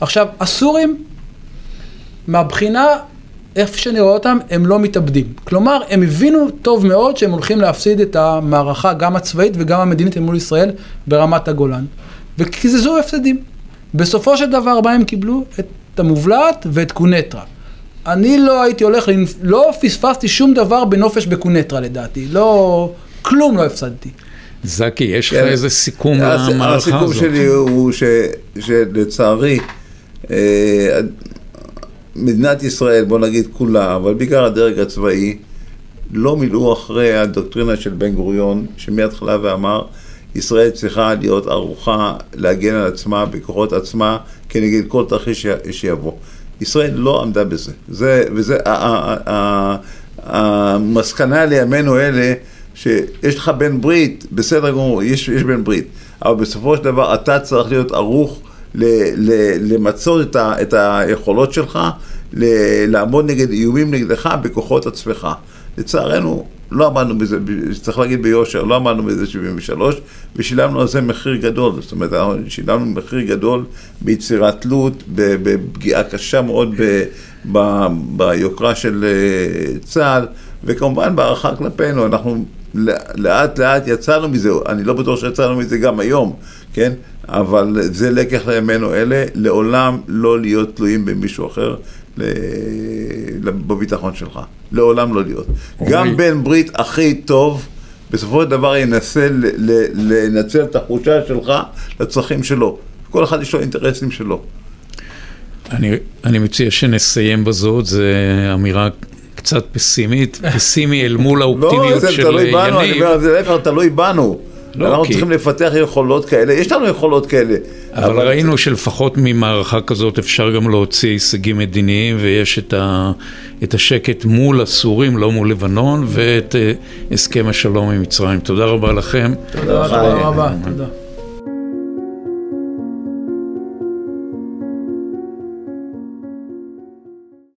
עכשיו, הסורים, מהבחינה, איפה שאני רואה אותם, הם לא מתאבדים. כלומר, הם הבינו טוב מאוד שהם הולכים להפסיד את המערכה, גם הצבאית וגם המדינית אל מול ישראל, ברמת הגולן. וקיזזו הפסדים. בסופו של דבר, מה הם קיבלו? את המובלעת ואת קונטרה. אני לא הייתי הולך, לא פספסתי שום דבר בנופש בקונטרה לדעתי. לא, כלום לא הפסדתי. זקי, יש לך כן. איזה סיכום למערכה הסיכום הזאת? שלי הוא ש- שלצערי, אה, מדינת ישראל, בוא נגיד כולה, אבל בעיקר הדרג הצבאי, לא מילאו אחרי הדוקטרינה של בן גוריון, שמההתחלה ואמר, ישראל צריכה להיות ערוכה להגן על עצמה בכוחות עצמה כנגד כל תרחיש שיבוא. ישראל לא עמדה בזה. זה, וזה, המסקנה לימינו אלה, שיש לך בן ברית, בסדר גמור, יש, יש בן ברית, אבל בסופו של דבר אתה צריך להיות ערוך ל, ל, למצות את, ה, את היכולות שלך, ל, לעמוד נגד איומים נגדך בכוחות עצמך. לצערנו, לא עמדנו בזה, צריך להגיד ביושר, לא עמדנו בזה 73, ושילמנו על זה מחיר גדול. זאת אומרת, אנחנו שילמנו מחיר גדול ביצירת תלות, בפגיעה קשה מאוד ב, ב, ביוקרה של אה, צה"ל, וכמובן בהערכה כלפינו. אנחנו לאט לאט יצאנו מזה, אני לא בטוח שיצאנו מזה גם היום, כן? אבל זה לקח לימינו אלה, לעולם לא להיות תלויים במישהו אחר בביטחון שלך. לעולם לא להיות. גם בן ברית הכי טוב, בסופו של דבר ינסה לנצל את החולשה שלך לצרכים שלו. כל אחד יש לו אינטרסים שלו. אני, אני מציע שנסיים בזאת, זו אמירה קצת פסימית, פסימי אל מול לא, האופטימיות זה של תלוי בנו, אני יניב. אומר, זה להפך תלוי בנו. לא, אנחנו כי- צריכים לפתח יכולות כאלה, יש לנו יכולות כאלה. אבל ראינו שלפחות ממערכה כזאת אפשר גם להוציא הישגים מדיניים, ויש את, ה, את השקט מול הסורים, לא מול לבנון, ואת אה, הסכם השלום עם מצרים. תודה רבה לכם. תודה, תודה רבה, תודה.